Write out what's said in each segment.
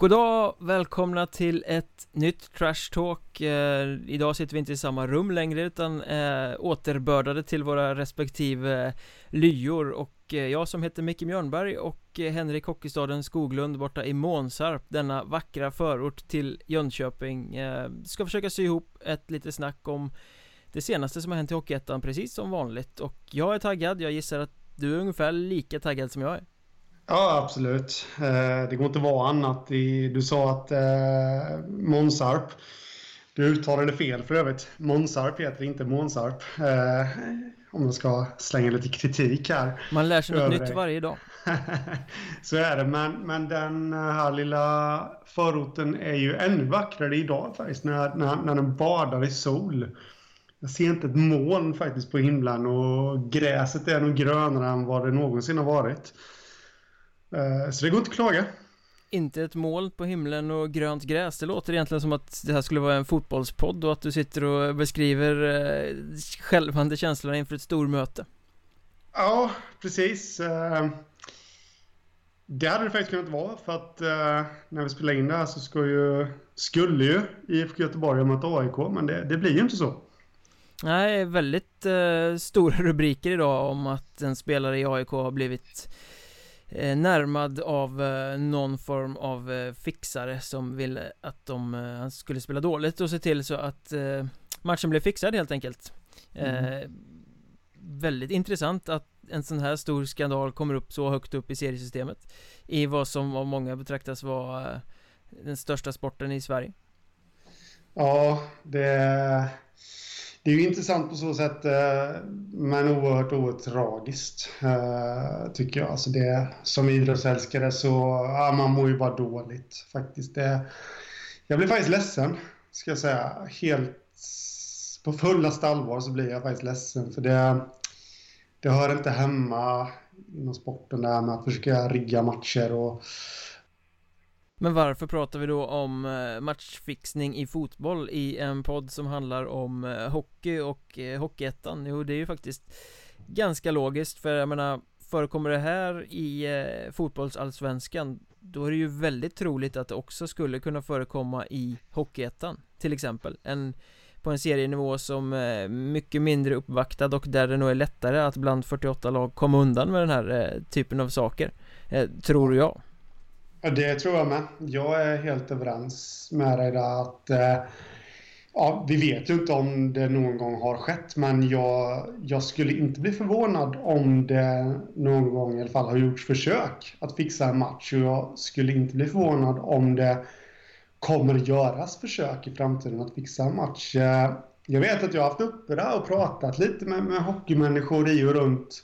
Goddag, välkomna till ett nytt Trash Talk. Eh, Idag sitter vi inte i samma rum längre utan eh, återbördade till våra respektive lyor och eh, jag som heter Micke Mjörnberg och eh, Henrik Hockeystaden Skoglund borta i Månsarp Denna vackra förort till Jönköping. Eh, Ska försöka sy ihop ett litet snack om det senaste som har hänt i Hockeyettan precis som vanligt. Och jag är taggad, jag gissar att du är ungefär lika taggad som jag är. Ja, absolut. Eh, det går inte att vara annat. Du sa att eh, Månsarp. Du uttalade fel för övrigt. Månsarp heter inte Månsarp. Eh, om man ska slänga lite kritik här. Man lär sig något nytt varje dag. Så är det, men, men den här lilla förorten är ju ännu vackrare idag faktiskt när, när, när den badar i sol. Jag ser inte ett moln faktiskt på himlen och gräset är nog grönare än vad det någonsin har varit. Eh, så det går inte att klaga. Inte ett moln på himlen och grönt gräs. Det låter egentligen som att det här skulle vara en fotbollspodd och att du sitter och beskriver eh, skälvande känslorna inför ett stormöte. Ja, precis. Eh, Det hade det faktiskt kunnat vara för att när vi spelar in det här så ska ju, skulle ju IFK Göteborg möta AIK men det, det blir ju inte så. Nej, väldigt eh, stora rubriker idag om att en spelare i AIK har blivit närmad av eh, någon form av eh, fixare som ville att de skulle spela dåligt och se till så att matchen blev fixad helt enkelt mm. Väldigt intressant att en sån här stor skandal kommer upp så högt upp i seriesystemet I vad som av många betraktas vara den största sporten i Sverige Ja, det det är ju intressant på så sätt, eh, men oerhört, oerhört tragiskt, eh, tycker jag. Alltså det, som idrottsälskare så, ja, man mår ju bara dåligt faktiskt. Det, jag blir faktiskt ledsen, ska jag säga. Helt på fullaste allvar så blir jag faktiskt ledsen. För det, det hör inte hemma inom sporten det här med att försöka rigga matcher och men varför pratar vi då om eh, matchfixning i fotboll i en podd som handlar om eh, hockey och eh, Hockeyettan? Jo, det är ju faktiskt ganska logiskt för jag menar Förekommer det här i fotbollsallsvenskan Då är det ju väldigt troligt att det också skulle kunna förekomma i Hockeyettan Till exempel en På en serienivå som är mycket mindre uppvaktad och där det nog är lättare att bland 48 lag komma undan med den här typen av saker Tror jag det tror jag med. Jag är helt överens med dig där att eh, ja, vi vet ju inte om det någon gång har skett, men jag, jag skulle inte bli förvånad om det någon gång i alla fall har gjorts försök att fixa en match. Och jag skulle inte bli förvånad om det kommer göras försök i framtiden att fixa en match. Eh, jag vet att jag har haft uppe det här och pratat lite med, med hockeymänniskor i och runt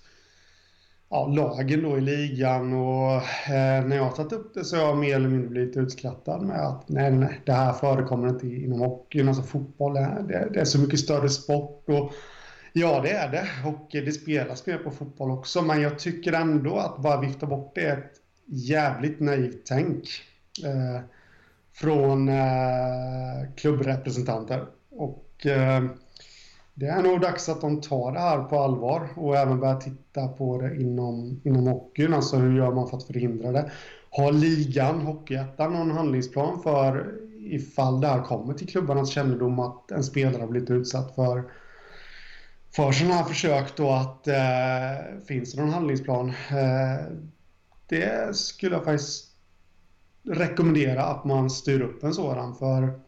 ja, lagen då i ligan och eh, när jag har tagit upp det så har jag mer eller mindre blivit utskrattad med att nej, nej, det här förekommer inte inom hockeyn, alltså fotboll, det, det är så mycket större sport och ja, det är det. Och det spelas mer på fotboll också, men jag tycker ändå att bara vifta bort det är ett jävligt naivt tänk eh, från eh, klubbrepresentanter. Och eh, det är nog dags att de tar det här på allvar och även börjar titta på det inom, inom hockeyn. Alltså hur gör man för att förhindra det? Har ligan, Hockeyettan, någon handlingsplan för ifall det här kommer till klubbarnas kännedom att en spelare har blivit utsatt för för sådana här försök då att eh, finns det någon handlingsplan? Eh, det skulle jag faktiskt rekommendera att man styr upp en sådan för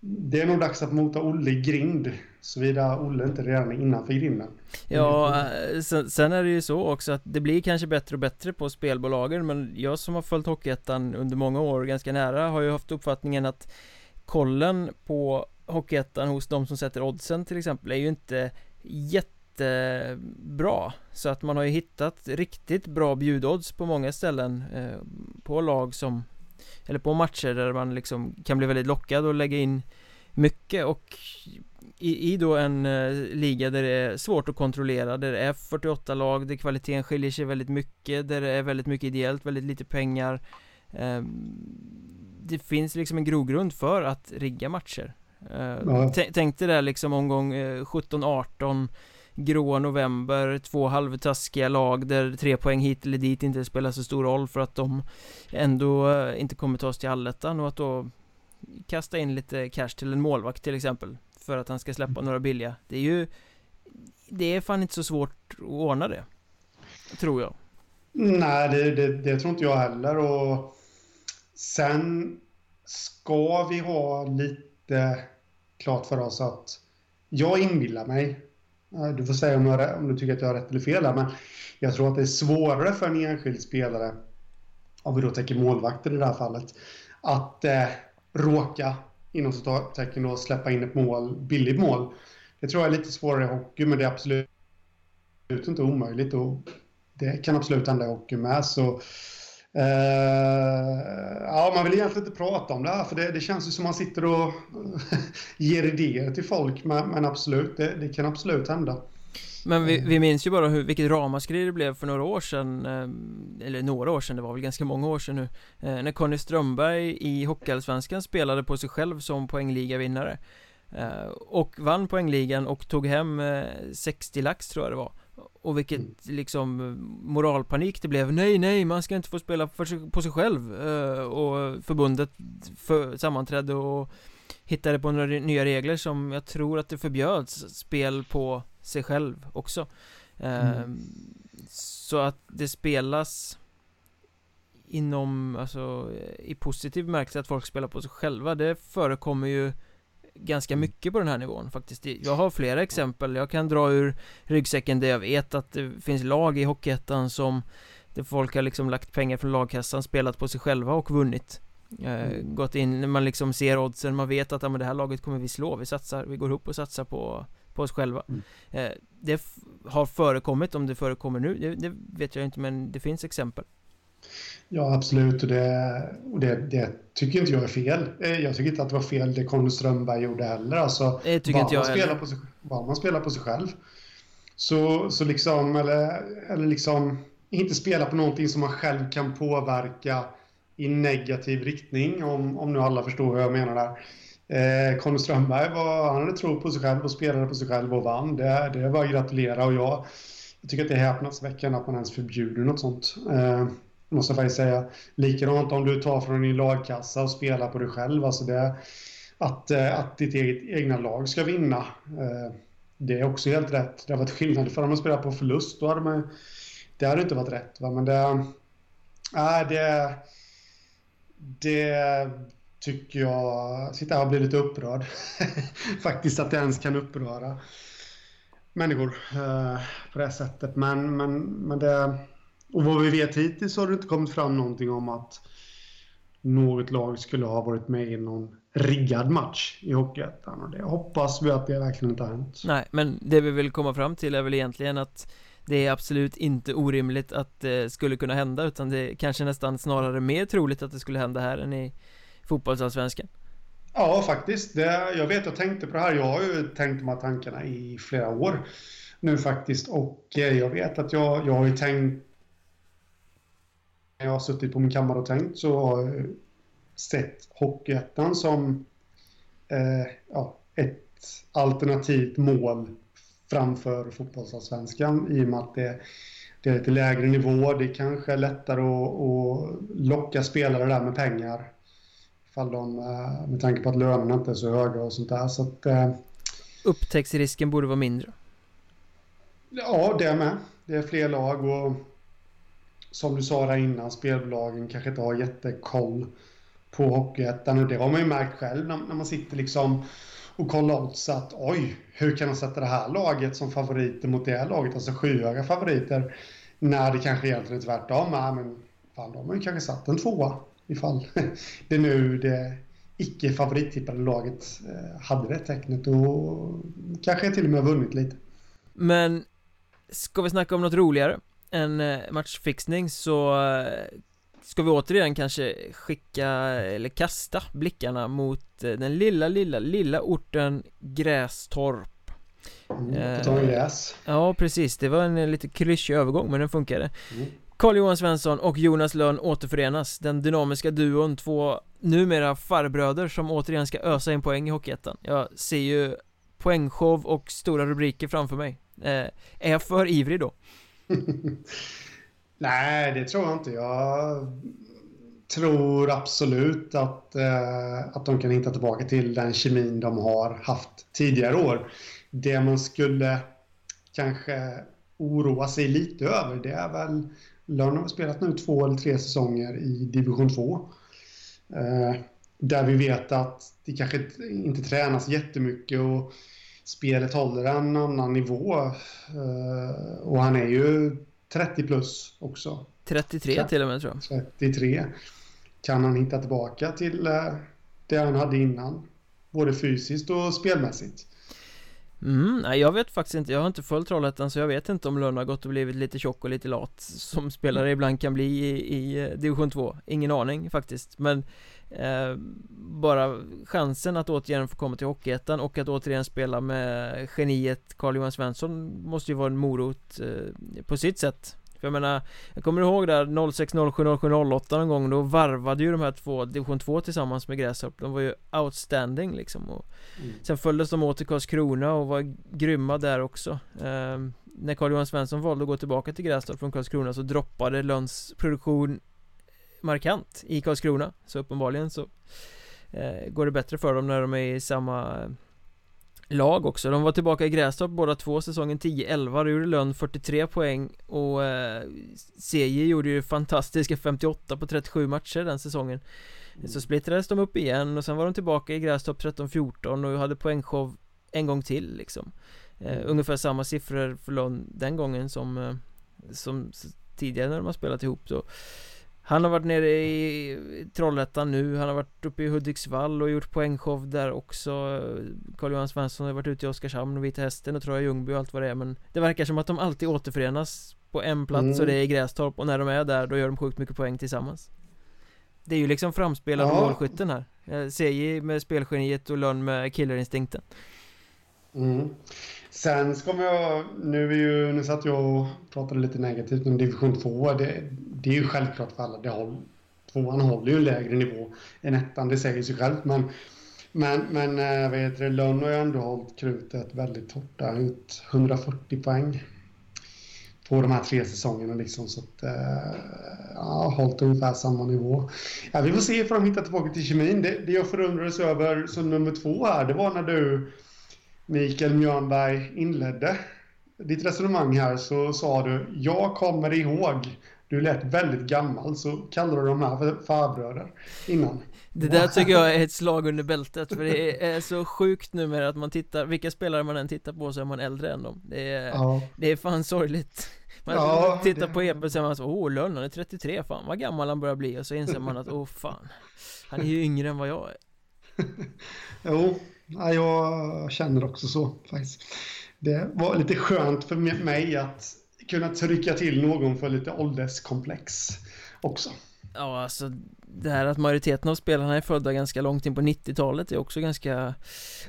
det är nog dags att mota Olle i grind Såvida Olle inte redan är innanför grinden. Ja, eh, sen, sen, är det ju så också att det blir kanske bättre och bättre på spelbolagen Men jag som har följt Hockeyettan under många år ganska nära har ju haft uppfattningen att Kollen på Hockeyettan hos de som sätter oddsen till exempel är ju inte jättebra. Så att man har ju hittat riktigt bra bjudodds på många ställen eh, På lag som eller på matcher där man liksom kan bli väldigt lockad och lägga in mycket och i, i då en eh, liga där det är svårt att kontrollera, där det är 48 lag, där kvaliteten skiljer sig väldigt mycket, där det är väldigt mycket ideellt, väldigt lite pengar eh, Det finns liksom en grogrund för att rigga matcher eh, ja. Tänk dig där liksom omgång 17-18 eh, gråa november, två halvtaskiga lag där tre poäng hit eller dit inte spelar så stor roll för att de ändå eh, inte kommer ta oss till allettan och att då kasta in lite cash till en målvakt till exempel för att han ska släppa några billiga. Det är ju det är fan inte så svårt att ordna det. Tror jag. Nej, det, det, det tror inte jag heller och sen ska vi ha lite klart för oss att jag inbillar mig, Eh, du får säga om, jag, om du tycker att jag har rätt eller fel här, men jag tror att det är svårare för en enskild spelare, om vi då tänker målvakter i det här fallet, att eh, råka, inom citattecken då, släppa in ett mål, billigt mål. Det tror jag är lite svårare i hockey, men det är absolut inte omöjligt och det kan absolut hända i hockey med. Så Uh, ja, man vill egentligen inte prata om det här för det, det känns ju som man sitter och ger idéer till folk men, men absolut, det, det, kan absolut hända. Men vi, vi minns ju bara hur, vilket ramaskri det blev för några år sedan eh, Eller några år sedan, det var väl ganska många år sedan nu eh, När Conny Strömberg i Hockeyallsvenskan spelade på sig själv som poängligavinnare Och vann poängligan och tog hem 60 lax tror jag det var och vilket mm. liksom moralpanik det blev Nej, nej, man ska inte få spela sig, på sig själv uh, Och förbundet för, sammanträdde och hittade på några nya regler som jag tror att det förbjöds spel på sig själv också uh, mm. Så att det spelas inom, alltså i positiv bemärkelse att folk spelar på sig själva Det förekommer ju ganska mm. mycket på den här nivån faktiskt. Jag har flera exempel, jag kan dra ur ryggsäcken där jag vet att det finns lag i Hockeyettan som Där folk har liksom lagt pengar från lagkassan, spelat på sig själva och vunnit. Eh, mm. Gått in, när man liksom ser oddsen, man vet att ja, men det här laget kommer vi slå, vi satsar, vi går ihop och satsar på på oss själva. Mm. eh, Det har förekommit, om det förekommer nu, det, det vet jag inte men det finns exempel Ja, absolut. Och det, det, det, tycker inte jag är fel. Eh, jag tycker inte att det var fel det Conny Strömberg gjorde heller. Alltså, det tycker inte jag man heller. På sig, bara man spelar på sig själv. Så, så liksom, eller, eller liksom inte spela på någonting som man själv kan påverka i negativ riktning, om, om nu alla förstår vad jag menar där. Eh, Conny Strömberg var, han hade tro på sig själv och spelade på sig själv och vann. Det, det bara att gratulera och jag, jag tycker att det är häpnadsväckande att man ens förbjuder något sånt. Eh, Måste jag faktiskt säga. Likadant om du tar från din lagkassa och spelar på dig själv. Alltså det, att, eh, att ditt eget, egna lag ska vinna. Eh, det är också helt rätt. Det har varit skillnad för om man spelar på förlust. Då hade man, det hade inte varit rätt. Va? Men det... Äh, det... Det tycker jag... Sitter här och blir lite upprörd. Faktiskt att det ens kan uppröra människor eh, på det sättet. Men, men, men det och vad vi vet hittills har det inte kommit fram någonting om att något lag skulle ha varit med i någon riggad match i Hockeyettan. Och det hoppas vi att det verkligen inte har hänt. Nej, men det vi vill komma fram till är väl egentligen att det är absolut inte orimligt att det skulle kunna hända utan det är kanske nästan snarare mer troligt att det skulle hända här än i fotbollsallsvenskan. Ja, faktiskt. Det, jag vet, jag tänkte på det här. Jag har ju tänkt de här tankarna i flera år nu faktiskt. Och eh, jag vet att jag, jag har ju tänkt jag har suttit på min kammare och tänkt så har jag sett Hockeyettan som eh, ja, ett alternativt mål framför fotbollsallsvenskan i och med att det, det är lite lägre nivå. Det kanske är lättare att, att locka spelare där med pengar. Ifall de, eh, med tanke på att lönerna inte är så höga och sånt där. Så att, eh, Upptäcktsrisken borde vara mindre. Ja, det med. Det är fler lag och som du sa där innan, spelbolagen kanske inte har jättekoll på Hockeyettan. Och det har man ju märkt själv när, när man sitter liksom och kollar odds att oj, hur kan man sätta det här laget som favoriter mot det här laget, alltså skyhöga favoriter, när det kanske egentligen är tvärtom. Ja, men fan, de har ju kanske satt en tvåa ifall det nu det icke favorittippade laget eh, hade det tecknet och kanske till och med vunnit lite. Men ska vi snacka om något roligare? En eh, matchfixning så eh, ska vi återigen kanske skicka eller kasta blickarna mot eh, den lilla, lilla, lilla orten Grästorp Mm, på gräs. Ja, precis. Det var en lite klyschig övergång, men den funkade. Mm. Carl-Johan Svensson och Jonas Lönn återförenas Den dynamiska duon, två numera farbröder som återigen ska ösa in poäng i Hockeyettan Jag ser ju poängshow och stora rubriker framför mig Är jag för ivrig då? Nej, det tror jag inte. Jag tror absolut att, eh, att de kan hitta tillbaka till den kemin de har haft tidigare år. Det man skulle kanske oroa sig lite över det är väl Lönn har spelat nu två eller tre säsonger i division 2. Eh, där vi vet att det kanske inte tränas jättemycket och spelet håller en annan nivå. Eh, och han är ju 30 plus också. 33 kan, till och med tror jag. 33. Kan han hitta tillbaka till eh, det han hade innan? Både fysiskt och spelmässigt. Mm, nej jag vet faktiskt inte, jag har inte följt Trollhättan så jag vet inte om Lönn har gått och blivit lite tjock och lite lat Som spelare ibland kan bli i, i eh, division 2 Ingen aning faktiskt. Men eh, Bara chansen att återigen få komma till Hockeyettan och att återigen spela med geniet Carl-Johan Svensson Måste ju vara en morot eh, på sitt sätt för jag menar, jag kommer ihåg där 06, 07, 07, 08 någon gång Då varvade ju de här två division 2 tillsammans med Grästorp. De var ju outstanding liksom och mm. Sen följdes de åt till Karlskrona och var grymma där också. Eh, När Carl-Johan Svensson valde att gå tillbaka till Grästorp från Karlskrona så droppade Lönns produktion markant i Karlskrona. Så uppenbarligen så eh, går det bättre för dem när de är i samma lag också. De var tillbaka i Grästorp båda två säsongen 10-11, då gjorde Lönn 43 poäng och eh, CJ gjorde ju fantastiska 58 på 37 matcher den säsongen. Mm. Så splittrades de upp igen och sen var de tillbaka i Grästorp 13-14 och hade poängshow en gång till liksom. Eh, mm. ungefär samma siffror för Lönn den gången som, eh, som tidigare när de har spelat ihop så han har varit nere i Trollhättan nu, han har varit uppe i Hudiksvall och gjort poängshow där också Carl-Johan Svensson har varit ute i Oskarshamn och Vita Hästen och Troja Ljungby och allt vad det är men Det verkar som att de alltid återförenas på en plats mm. och det är i Grästorp och när de är där då gör de sjukt mycket poäng tillsammans Det är ju liksom framspelad ja. målskytten här CJ med spelgeniet och Lönn med killerinstinkten mm. Sen ska jag, nu är ju, nu satt jag och pratade lite negativt om division 2. Det, det är ju självklart för alla. Det håll, tvåan håller ju en lägre nivå än ettan, det säger sig självt. Men, men, men eh, vad heter det, Lönn har ju ändå hållit krutet väldigt hårt där. Ut 140 poäng på de här tre säsongerna liksom. Så att, äh, ja, hållit ungefär samma nivå. Ja, vi får se ifall de hittar tillbaka till kemin. Det, det jag förundrades över som nummer två här, det var när du Mikael Mjörnberg inledde ditt resonemang här så sa du Jag kommer ihåg. Du lät väldigt gammal så kallade du de här för farbröder innan. Det där tycker jag är ett slag under bältet för det är så sjukt numera att man tittar Vilka spelare man än tittar på så är man äldre än dem. Det är, ja. det är fan sorgligt. Man ja, tittar det... på EP och säger man så Åh Lönn är 33, fan vad gammal han börjar bli. Och så inser man att åh fan Han är ju yngre än vad jag är. Jo, ja, jag känner också så faktiskt. Det var lite skönt för mig att kunna trycka till någon för lite ålderskomplex också. Ja, alltså det här att majoriteten av spelarna är födda ganska långt in på 90-talet är också ganska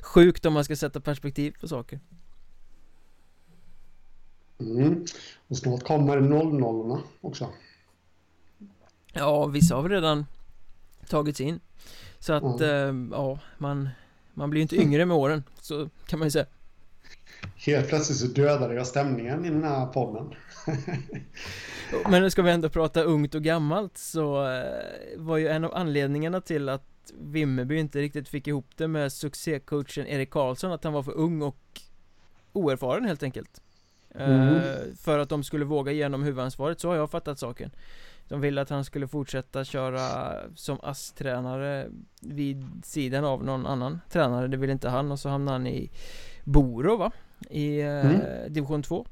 sjukt om man ska sätta perspektiv på saker. Mm. Och snart kommer 00 också. Ja, vissa har redan tagits in. Så att, mm. äh, ja, man man blir ju inte yngre med åren, så kan man ju säga. Helt plötsligt så dödade jag stämningen i den här podden. Men nu ska vi ändå prata ungt och gammalt så eh, var ju en av anledningarna till att Vimmerby inte riktigt fick ihop det med succécoachen Erik Karlsson att han var för ung och oerfaren helt enkelt. Mm. Uh, för att de skulle våga igenom huvudansvaret, så har jag fattat saken. De ville att han skulle fortsätta köra som ASS-tränare vid sidan av någon annan tränare, det ville inte han och så hamnade han i Boro va? I eh, mm. division 2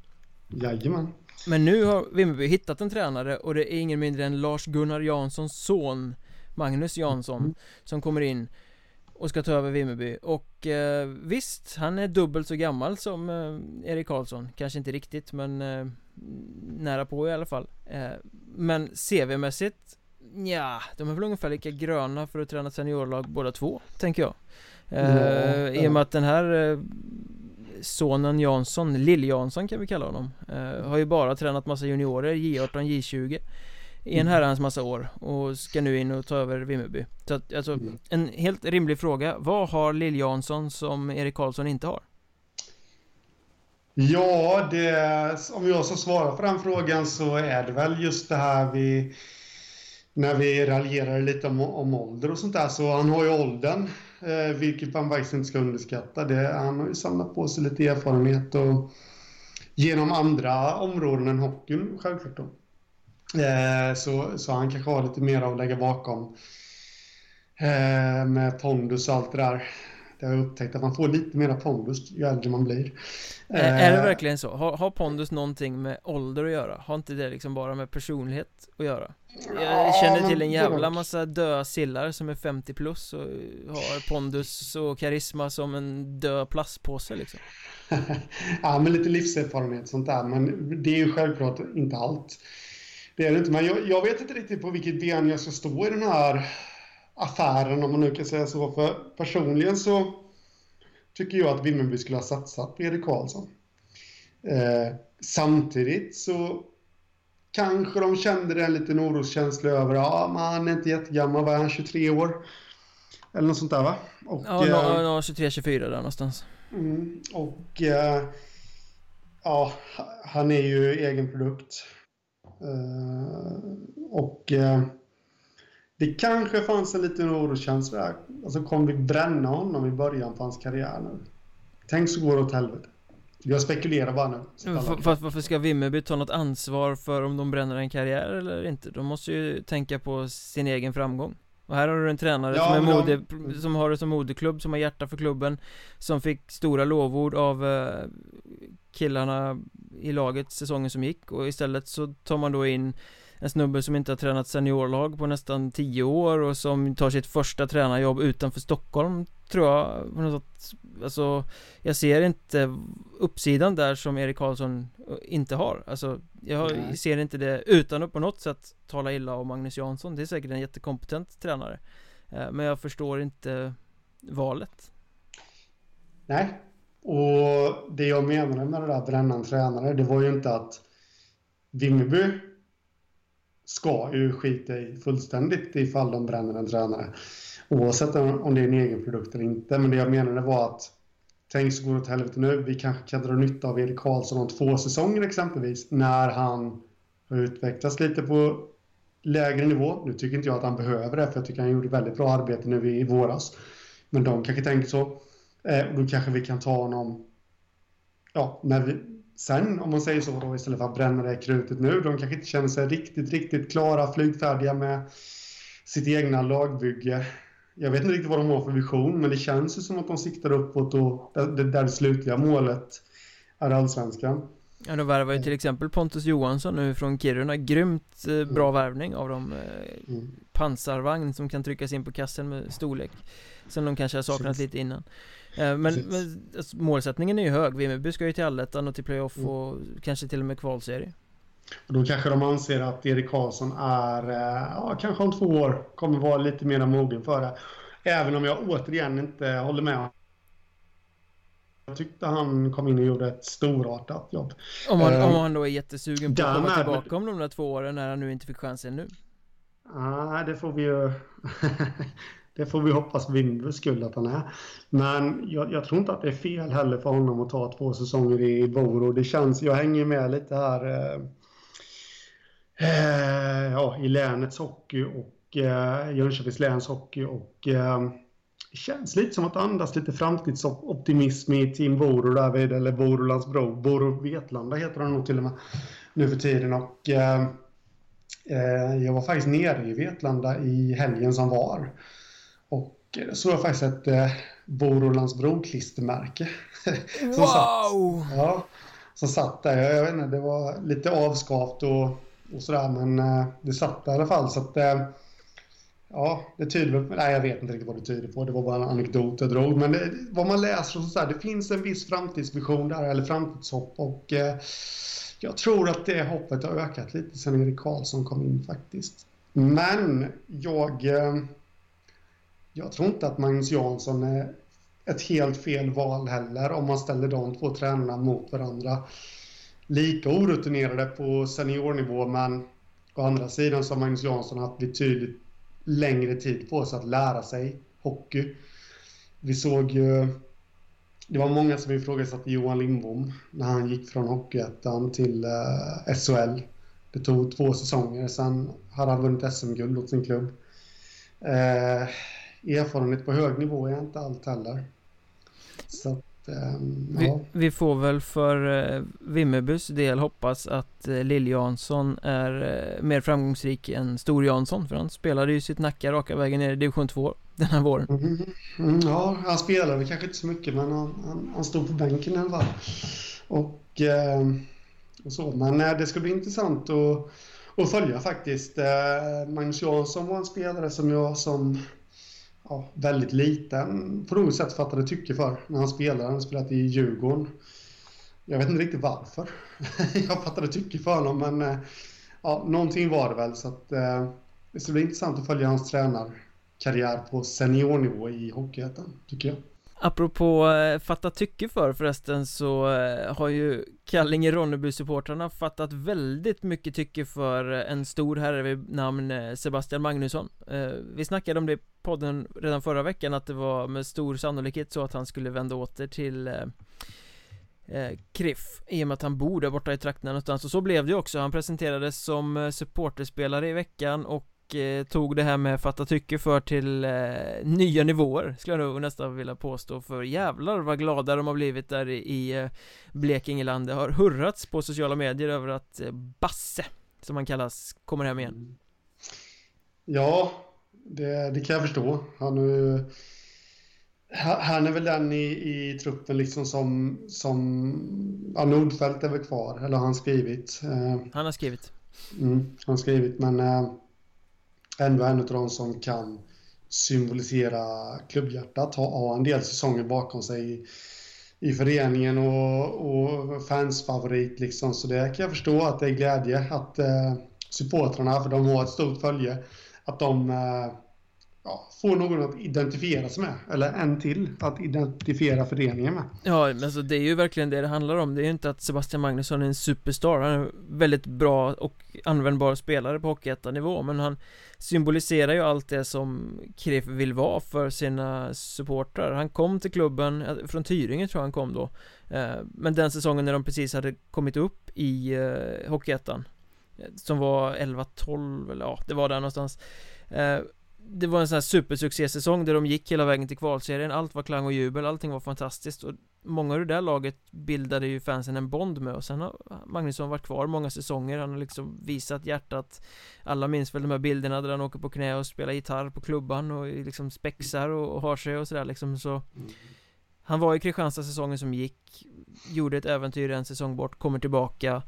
Jajamän Men nu har Vimmerby hittat en tränare och det är ingen mindre än Lars-Gunnar Janssons son Magnus Jansson mm. som kommer in och ska ta över Vimmerby och eh, visst, han är dubbelt så gammal som eh, Erik Karlsson Kanske inte riktigt men eh, nära på i alla fall eh, Men CV-mässigt Ja, de är väl ungefär lika gröna för att träna seniorlag båda två, tänker jag mm, I och med att den här eh, sonen Jansson, Lill-Jansson kan vi kalla honom Har ju bara tränat massa juniorer, J18, J20 i en mm. herrans massa år och ska nu in och ta över Vimmerby Så att, alltså, mm. en helt rimlig fråga Vad har Lill Jansson som Erik Karlsson inte har? Ja, det, om jag ska svara på den frågan så är det väl just det här vi... När vi raljerar lite om, om ålder och sånt där, så han har ju åldern, eh, vilket man faktiskt inte ska underskatta. Det, han har ju samlat på sig lite erfarenhet och genom andra områden än hockeyn, självklart då. Eh, så, så han kanske har lite mer att lägga bakom eh, med pondus och allt det där. Det har jag upptäckt att man får lite mera pondus ju äldre man blir. Eh, är det verkligen så? Har, har pondus någonting med ålder att göra? Har inte det liksom bara med personlighet att göra? Jag känner till en jävla massa döda sillar som är 50 plus och har pondus och karisma som en död plastpåse liksom Ja, men lite livserfarenhet sånt där, men det är ju självklart inte allt Det är det inte, men jag, jag vet inte riktigt på vilket ben jag ska stå i den här affären om man nu kan säga så, för personligen så tycker jag att Vimmerby skulle ha satsat på Erik Karlsson eh, Samtidigt så kanske de kände en liten oroskänsla över, ja, men han är inte jättegammal, vad är han, 23 år? Eller något sånt där va? Och, ja, eh, no, 23-24 där någonstans. Mm, och eh, ja, han är ju egen produkt. Eh, och eh, det kanske fanns en liten oroskänsla där. Alltså kommer vi bränna honom i början på hans karriär nu? Tänk så går det åt helvete. Jag spekulerar bara nu. Fast varför ska Vimmerby ta något ansvar för om de bränner en karriär eller inte? De måste ju tänka på sin egen framgång. Och här har du en tränare ja, som, är mode, de... som har det som moderklubb, som har hjärta för klubben Som fick stora lovord av eh, killarna i laget säsongen som gick och istället så tar man då in en snubbe som inte har tränat seniorlag på nästan 10 år och som tar sitt första tränarjobb utanför Stockholm tror jag på något sätt. Alltså Jag ser inte uppsidan där som Erik Karlsson eh, inte har. Alltså Jag Nej. ser inte det utan att på något sätt tala illa om Magnus Jansson. Det är säkert en jättekompetent tränare. Eh, Men jag förstår inte valet. Nej. Och det jag menade med det där brännan tränare Det var ju inte att Vimmerby ska ju skita i fullständigt ifall de bränner en tränare. Oavsett om det är en egen produkt eller inte. Men det jag menade var att tänk så går det åt helvete nu. Vi kanske kan dra nytta av Erik Karlsson om två säsonger exempelvis. När han har utvecklats lite på lägre nivå. Nu tycker inte jag att han behöver det för jag tycker han gjorde väldigt bra arbete nu i våras. Men de kanske tänker så. Eh, då kanske vi kan ta honom ja, när vi, sen, om man säger så då, istället för att bränna det krutet nu, de kanske inte känner sig riktigt, riktigt klara, flygfärdiga med sitt egna lagbygge. Jag vet inte riktigt vad de har för vision, men det känns ju som att de siktar uppåt och där det slutliga målet är allsvenskan. Ja, de värvar ju till exempel Pontus Johansson nu från Kiruna, grymt eh, bra mm. värvning av dem eh, mm. Pansarvagn som kan tryckas in på kassen med storlek Som de kanske har saknat lite innan men, men alltså, målsättningen är ju hög. Vimmerby ska ju till allettan och till playoff mm. och kanske till och med kvalserie. Och då kanske de anser att Erik Karlsson är, eh, ja, kanske om två år kommer vara lite mer mogen för det. Även om jag återigen inte håller med. Jag tyckte han kom in och gjorde ett storartat jobb. Om han, om han då är jättesugen på att komma tillbaka om de där två åren när han nu inte fick chansen nu? Nej, det får vi ju... Det får vi hoppas för skull att han är. Men jag, jag, tror inte att det är fel heller för honom att ta två säsonger i Boro. Det känns, jag hänger med lite här eh, eh, ja, i länets hockey och eh, Jönköpings läns hockey och eh, det känns lite som att andas lite framtidsoptimism i Team Boro därvid, eller Borolandsbro. Boro Vetlanda heter han nog till och med nu för tiden och eh, eh jag var faktiskt nere i Vetlanda i helgen som var. Och eh, så jag faktiskt ett eh, Borolandsbro-klistermärke. wow! Satt, ja, som satt där. Jag, jag vet inte, det var lite avskavt och, och sådär, men eh, det satt där i alla fall. Så att, eh, ja, det tyder. Nej, jag vet inte riktigt vad det tyder på. Det var bara en anekdot jag drog. Men det, vad man läser och så där, det finns en viss framtidsvision där, eller framtidshopp. Och eh, jag tror att det hoppet har ökat lite sen Erik Karlsson kom in faktiskt. Men jag... Eh, jag tror inte att Magnus Jansson är ett helt fel val heller om man ställer de två tränarna mot varandra. Lika orutinerade på seniornivå men å andra sidan så har Magnus Jansson haft betydligt längre tid på sig att lära sig hockey. Vi såg ju det var många som ifrågasatte Johan Lindbom när han gick från Hockeyettan till eh, SHL. Det tog två säsonger, sen hade han vunnit SM-guld åt sin klubb. Eh, erfarenhet på hög nivå är inte allt heller. Så att, eh, vi, vi, får väl för eh, Vimmerbys del hoppas att eh, Lill-Jansson är eh, mer framgångsrik än Stor-Jansson, för han spelade ju sitt Nacka raka vägen ner i division 2 den här våren. Mm, mm, ja, han spelade kanske inte så mycket, men han, han, han stod på bänken i alla fall. Och, eh, och så. Men det ska bli intressant att, att följa faktiskt. Magnus Jansson var en spelare som jag som ja, väldigt liten på något sätt fattade tycke för när han spelade. Han spelade i Djurgården. Jag vet inte riktigt varför jag fattade tycke för honom, men eh, ja, någonting var det väl. Så att, eh, det ska bli intressant att följa hans tränarkarriär på seniornivå i Hockeyettan, tycker jag. Apropå eh, fatta tycke för förresten så eh, har ju Kallinge-Ronneby-supportrarna fattat väldigt mycket tycke för en stor herre vid namn eh, Sebastian Magnusson. Vi snackade om det i podden redan förra veckan att det var med stor sannolikhet så att han skulle vända åter till Kriff i och med att han bor där borta i trakterna någonstans. Och så blev det också. Han presenterades som supporterspelare i veckan och tog det här med fatta tycke för till eh, nya nivåer Skulle jag nog nästan vilja påstå för jävlar vad glada de har blivit där i, i eh, Blekingeland Det har hurrats på sociala medier över att eh, Basse Som han kallas, kommer hem igen Ja, det, det kan jag förstå Han är han är väl den i, i truppen liksom som, som ja, Nordfeldt är väl kvar, eller har han skrivit? Eh, han har skrivit. Mm, han har skrivit, men eh, ändå en av de som kan symbolisera klubbhjärtat, ha, ha en del säsonger bakom sig i, i föreningen och, och fansfavorit liksom. Så det kan jag förstå att det är glädje att eh, supportrarna, för de har ett stort följe, att de eh, ja, få någon att identifiera sig med. Eller en till att identifiera föreningen med. Ja, men alltså det är ju verkligen det det handlar om. Det är ju inte att Sebastian Magnusson är en superstar. Han är en väldigt bra och användbar spelare på Hockeyettan-nivå. Men han symboliserar ju allt det som Kref vill vara för sina supportrar. Han kom till klubben, från Tyringe tror jag han kom då. Eh, men den säsongen när de precis hade kommit upp i eh, Hockeyettan. Eh, som var 11-12 eller ja, det var där någonstans det var en sån här supersuccésäsong där de gick hela vägen till kvalserien. Allt var klang och jubel, allting var fantastiskt. Och Många ur det där laget bildade ju fansen en bond med. Och sen har Magnusson varit kvar många säsonger. Han har liksom visat hjärtat. Alla minns väl de här bilderna där han åker på knä och spelar gitarr på klubban och liksom spexar och, och har sig och sådär liksom. Så Han var i Kristianstad säsongen som gick Gjorde ett äventyr en säsong bort, kommer tillbaka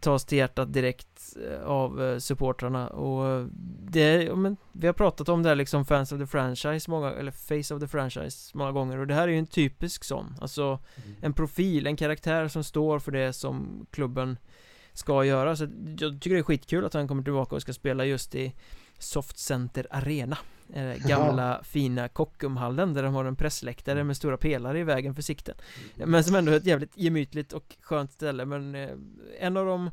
tas till hjärtat direkt eh, av eh, supportrarna. Och eh, det, men vi har pratat om det här liksom fans of the franchise många, eller face of the franchise många gånger. Och det här är ju en typisk sån. Alltså mm. en profil, en karaktär som står för det som klubben ska göra. Så jag tycker det är skitkul att han kommer tillbaka och ska spela just i Soft Center Arena eh, Gamla ja. fina Kockumhallen där de har en pressläktare med stora pelare i vägen för sikten mm. Men som ändå är ett jävligt gemytligt och skönt ställe men eh, En av de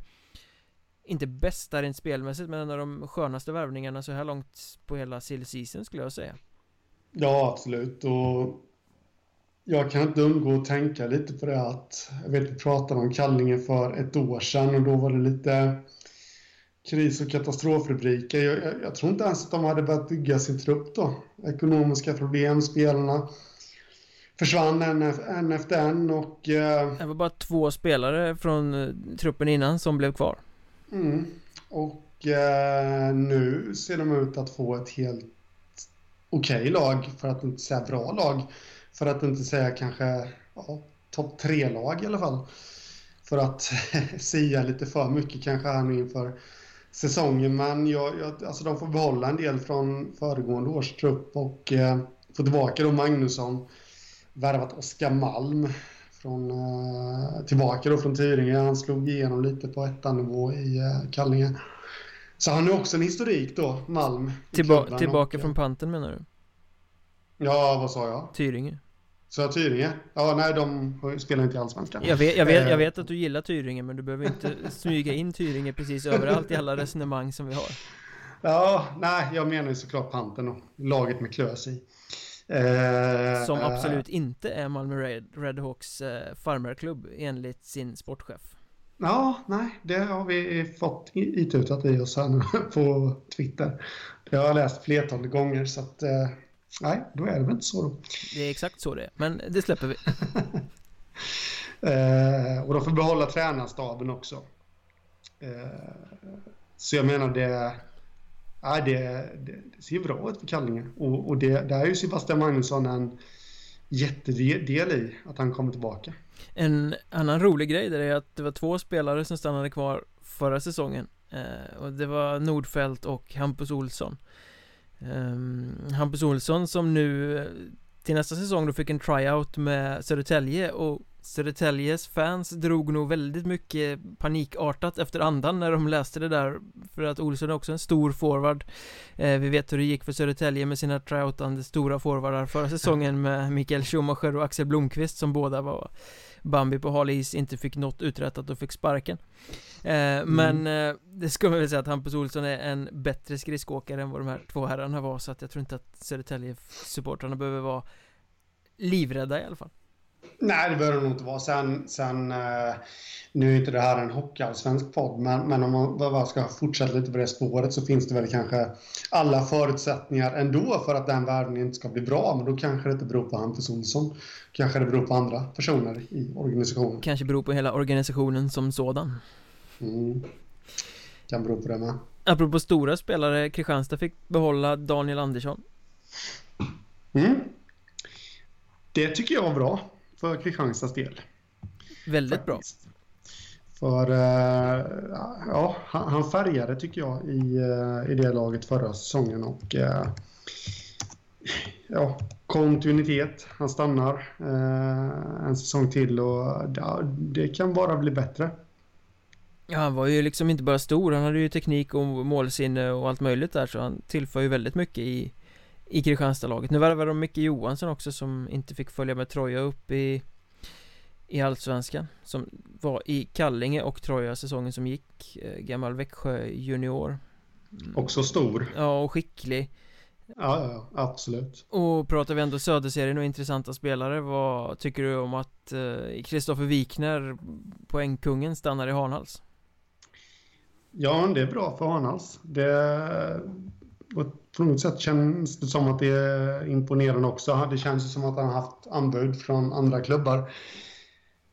Inte bästa rent spelmässigt men en av de skönaste värvningarna så här långt på hela silly season skulle jag säga Ja absolut och jag kan inte undgå att tänka lite på det att jag vet vi pratade om Kallinge för ett år sedan och då var det lite kris och katastrofrubriker. Jag, jag, jag, tror inte ens att de hade börjat bygga sin trupp då. Ekonomiska problem, spelarna försvann en, en efter en och... Eh, det var bara två spelare från eh, truppen innan som blev kvar. Mm, och eh, nu ser de ut att få ett helt okej okay lag, för att inte säga bra lag. För att inte säga kanske ja, topp tre-lag i alla fall. För att sia lite för mycket kanske här nu inför säsongen. Men jag, jag, alltså de får behålla en del från föregående års trupp och eh, få tillbaka då Magnusson. Värvat Oskar Malm från, eh, tillbaka då från Tyringe. Han slog igenom lite på ettanivå i eh, Kallinge. Så han har också en historik då, Malm. Tillba tillbaka och, från panten menar du? Ja, vad sa jag? Tyringe. Så Tyringe? Ja, nej, de spelar inte i Allsvenskan. Jag vet, jag, vet, jag eh. vet att du gillar Tyringe, men du behöver inte smyga in Tyringe precis överallt i alla resonemang som vi har. Ja, nej, jag menar ju såklart Panten och laget med Klös i. Som absolut inte är Malmö Red, Redhawks eh, farmerklubb enligt sin sportchef. Ja, nej, det har vi fått itutat i oss här nu på Twitter. Det har jag läst flertalet gånger så att eh, nej, då är det väl inte så då. Det är exakt så det är, men det släpper vi. eh, och de får behålla tränarstaben också. Eh, så jag menar det, ja, det, det, det ser bra ut för Kallinge. Och, och det, det är ju Sebastian Magnusson en jättedel i att han kommer tillbaka. En annan rolig grej där är att det var två spelare som stannade kvar förra säsongen eh, Och det var Nordfeldt och Hampus Olsson eh, Hampus Olsson som nu eh, till nästa säsong då fick en tryout med Södertälje och Södertäljes fans drog nog väldigt mycket panikartat efter andan när de läste det där För att Olsson är också en stor forward. Eh, Vi vet hur det gick för Södertälje med sina tryoutande stora forwardar förra säsongen med Mikael Schumacher och Axel Blomqvist som båda var Bambi på hal is inte fick något uträttat och fick sparken eh, mm. Men eh, det ska man väl säga att Hampus Olsson är en bättre skridskoåkare än vad de här två herrarna var Så att jag tror inte att Södertälje-supportrarna behöver vara livrädda i alla fall Nej, det behöver det nog inte vara. Sen, sen eh, nu är inte det här en hockeyallsvensk podd, men, men om man bara ska fortsätta lite på det spåret så finns det väl kanske alla förutsättningar ändå för att den värvningen inte ska bli bra. Men då kanske det inte beror på Hampus Olsson. Kanske det beror på andra personer i organisationen. Kanske beror på hela organisationen som sådan. Mm. Kan bero på det med. Apropå stora spelare, Kristianstad fick behålla Daniel Andersson. Mm. Det tycker jag var bra för Kristianstads del. Väldigt Faktiskt. bra. För uh, ja, han färgade tycker jag i, uh, i det laget förra säsongen och uh, ja, kontinuitet. Han stannar en säsong till och det kan bara bli bättre. Ja, han var ju liksom inte bara stor, han hade ju teknik och målsinne och allt möjligt där så han tillför ju väldigt mycket i i Kristianstadlaget. Nu värvade de Micke Johansson också som inte fick följa med Troja upp i i Allsvenskan som var i Kallinge och Troja säsongen som gick eh, Gammal Växjö junior mm. Också stor Ja och skicklig Ja, ja, absolut Och pratar vi ändå Söderserien och intressanta spelare Vad tycker du om att Kristoffer eh, Wikner Poängkungen stannar i Hanhals? Ja, det är bra för Hanhals Det på något sätt känns det som att det är imponerande också. Det känns som att han har haft anbud från andra klubbar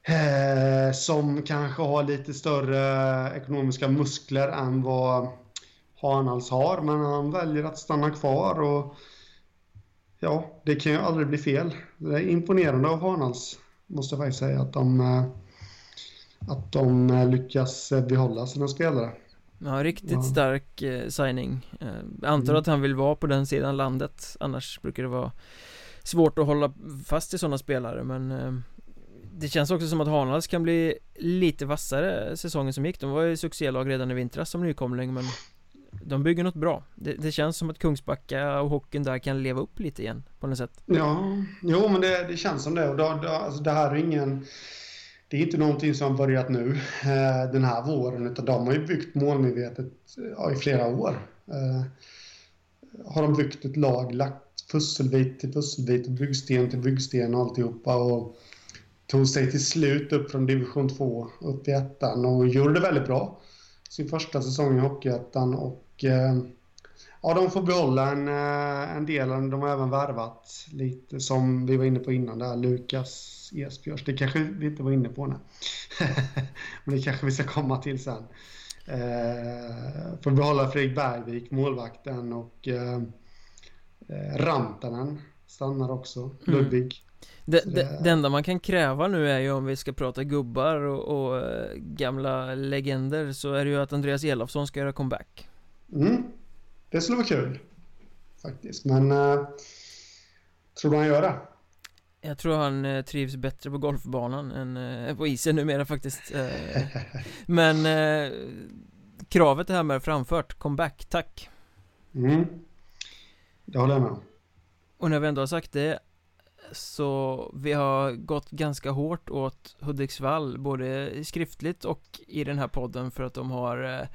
eh, som kanske har lite större ekonomiska muskler än vad Hanals har. Men han väljer att stanna kvar och ja, det kan ju aldrig bli fel. Det är imponerande av Hanals, måste jag faktiskt säga, att de, eh, att de eh, lyckas eh, behålla sina spelare. Ja, riktigt ja. stark eh, signing. Eh, antar mm. att han vill vara på den sidan landet Annars brukar det vara svårt att hålla fast i sådana spelare men eh, Det känns också som att Hanhals kan bli lite vassare säsongen som gick. De var ju succélag redan i vintras som nykomling men De bygger något bra. Det, det, känns som att Kungsbacka och hockeyn där kan leva upp lite igen på något sätt. Ja, jo men det, det känns som det. Och då, då, alltså det här är ingen det är inte någonting som har börjat nu eh, den här våren utan de har ju byggt målmedvetet ja, i flera år. Eh, har de byggt ett lag, lagt pusselbit till pusselbit och byggsten till byggsten och alltihopa och tog sig till slut upp från division 2 upp i ettan och gjorde det väldigt bra. Sin första säsong i Hockeyettan och eh, ja, de får behålla en, en del. De har även värvat lite som vi var inne på innan där, Lukas Esbjörs. Det kanske vi inte var inne på nu. Men det kanske vi ska komma till sen. Eh, får behålla Fredrik Bergvik, målvakten och eh, eh Rantanen stannar också. Mm. Ludvig. Det, det, det, enda man kan kräva nu är ju om vi ska prata gubbar och, och gamla legender så är det ju att Andreas Elofsson ska göra comeback. Mm. Det skulle vara kul. Faktiskt, men äh, tror du han gör det? Jag tror han eh, trivs bättre på golfbanan än eh, på isen numera faktiskt. Eh, Men eh, kravet är här med framfört, comeback, tack. Mm. Det håller jag med Och när vi ändå har sagt det så vi har gått ganska hårt åt Hudiksvall Både skriftligt och i den här podden för att de har eh,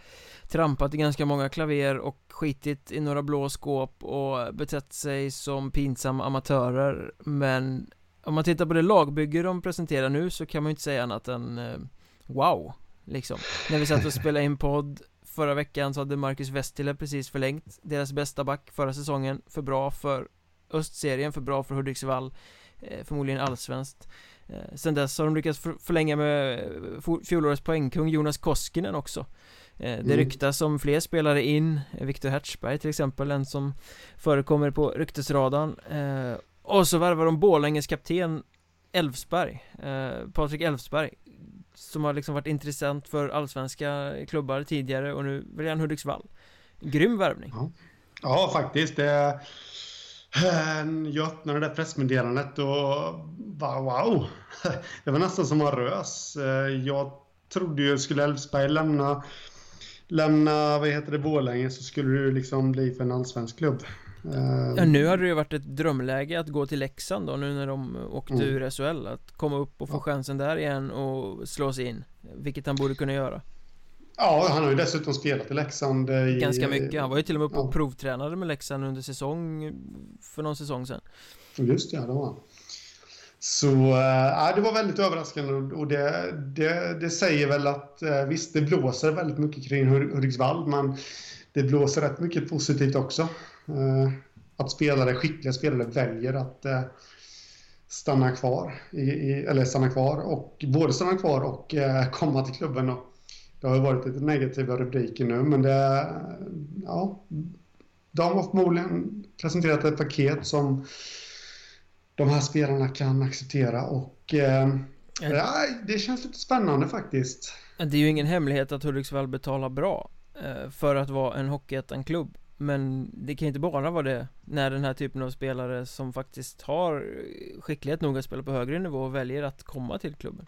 Trampat i ganska många klaver och skitit i några blå skåp och betett sig som pinsamma amatörer. Men om man tittar på det lagbygge de presenterar nu så kan man ju inte säga annat än eh, Wow Liksom. När vi satt och spelade in podd Förra veckan så hade Marcus Westile precis förlängt Deras bästa back förra säsongen För bra för Östserien, för bra för Hudiksvall eh, Förmodligen allsvenskt. Eh, Sen dess har de lyckats förlänga med fjolårets poängkung Jonas Koskinen också. Det mm. ryktas om fler spelare in. Viktor Hertzberg till exempel, en som förekommer på ryktesradarn. Och så värvar de Borlänges kapten Elfsberg, Patrik Elfsberg som har liksom varit intressant för allsvenska klubbar tidigare och nu väljer han Hudiksvall. Grym värvning. Ja. ja, faktiskt. Det jag öppnade det där pressmeddelandet och bara wow. Det var nästan som en rös. Jag trodde ju skulle Elfsberg lämna Lämna, vad heter det, Borlänge så skulle det liksom bli för en allsvensk klubb. Ja, nu hade det ju varit ett drömläge att gå till Leksand då nu när de åkte mm. ur SHL Att komma upp och få chansen där igen och slå sig in Vilket han borde kunna göra Ja, han har ju dessutom spelat i Leksand i, Ganska mycket, han var ju till och med uppe och provtränade med Leksand under säsong För någon säsong sedan Just det, det var han så äh, det var väldigt överraskande och det, det, det säger väl att äh, visst, det blåser väldigt mycket kring Hudiksvall men det blåser rätt mycket positivt också. Eh, att spelare, skickliga spelare väljer att eh, stanna kvar, i, eller stanna kvar och både stanna kvar och eh, komma till klubben. Och det har varit lite negativa rubriker nu, men det, ja, de har förmodligen presenterat ett paket som de här spelarna kan acceptera och eh, ja, det känns lite spännande faktiskt. Det är ju ingen hemlighet att Hudiksvall betalar bra för att vara en Hockeyettan-klubb men det kan ju inte bara vara det när den här typen av spelare som faktiskt har skicklighet nog att spela på högre nivå väljer att komma till klubben.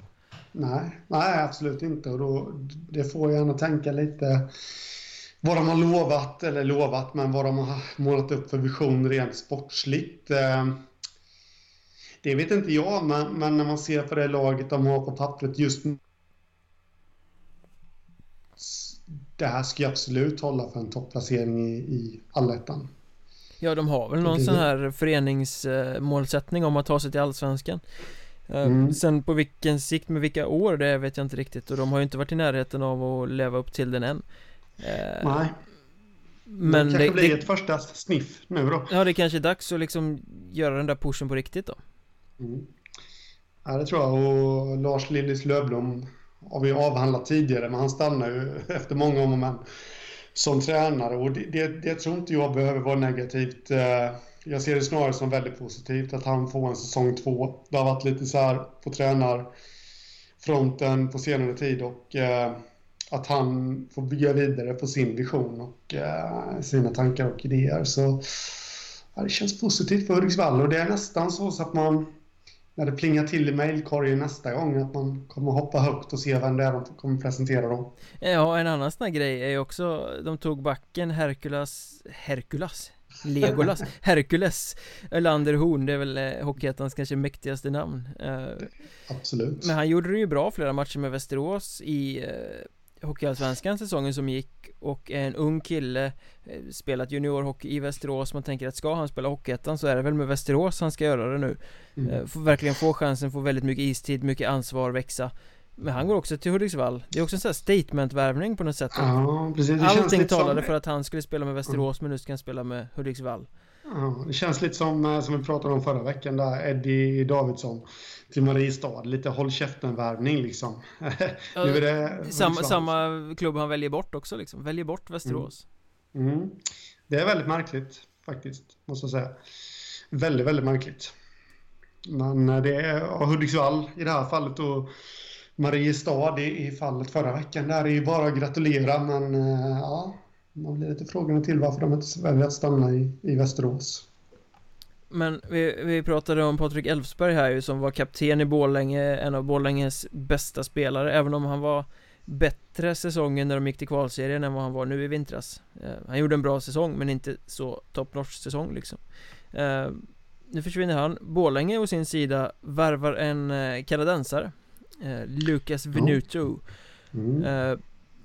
Nej, nej absolut inte och då, det får gärna tänka lite vad de har lovat, eller lovat, men vad de har målat upp för vision rent sportsligt. Eh, det vet inte jag, men, men när man ser på det laget de har på pappret just nu det här ska ju absolut hålla för en topplacering i, i allettan. Ja, de har väl någon sån här föreningsmålsättning om att ta sig till allsvenskan. Eh, mm. Sen på vilken sikt med vilka år det vet jag inte riktigt och de har ju inte varit i närheten av att leva upp till den än. Eh, Nej. Men det kanske det, blir det, ett första sniff nu då. Ja, det kanske är dags att liksom göra den där pushen på riktigt då. Mm. Ja, det tror jag och Lars Lillis Lövblom har vi avhandlat tidigare, men han stannar ju efter många om och men som tränare och det, det, det tror inte jag behöver vara negativt. Eh, jag ser det snarare som väldigt positivt att han får en säsong två. Det har varit lite så här på tränarfronten på senare tid och eh, att han får bygga vidare på sin vision och eh, sina tankar och idéer. Så ja, det känns positivt för Hudiksvall och det är nästan så, så att man när det plingar till i mejlkorgen nästa gång att man kommer hoppa högt och se vem det är de kommer presentera dem. Ja, en annan sån här grej är ju också, de tog backen Herkulas, Herkulas? Legolas, Herkules Ölander Horn, det är väl eh, Hockeyettans kanske mäktigaste namn eh, Absolut. Men han gjorde det ju bra flera matcher med Västerås i eh, Hockeyallsvenskan säsongen som gick och en ung kille eh, spelat juniorhockey i Västerås. Man tänker att ska han spela Hockeyettan så är det väl med Västerås han ska göra det nu. Mm. Får verkligen få chansen, få väldigt mycket istid, mycket ansvar, växa men han går också till Hudiksvall Det är också en sån här statement-värvning på något sätt Ja, precis det Allting talade som... för att han skulle spela med Västerås mm. men nu ska han spela med Hudiksvall Ja, det känns lite som, eh, som vi pratade om förra veckan där Eddie Davidsson till Mariestad. Lite håll käften-värvning liksom. Ja, nu är det samma, samma klubb han väljer bort också liksom. Väljer bort Västerås. Mm. Mm. Det är väldigt märkligt faktiskt, måste jag säga. Väldigt, väldigt märkligt. Men eh, det är Hudiksvall i det här fallet och Mariestad i fallet förra veckan. Där är ju bara att gratulera men eh, ja, man blir lite frågande till varför de inte väljer att stanna i, i Västerås. Men vi, vi pratade om Patrik Elfsberg här ju som var kapten i Borlänge, en av Borlänges bästa spelare, även om han var bättre säsongen när de gick till kvalserien än vad han var nu i vintras. Eh, han gjorde en bra säsong men inte så top notch säsong liksom. Eh, nu försvinner han Borlänge å sin sida värvar en eh, kanadensare eh, Lucas Venuto. Mm. eh,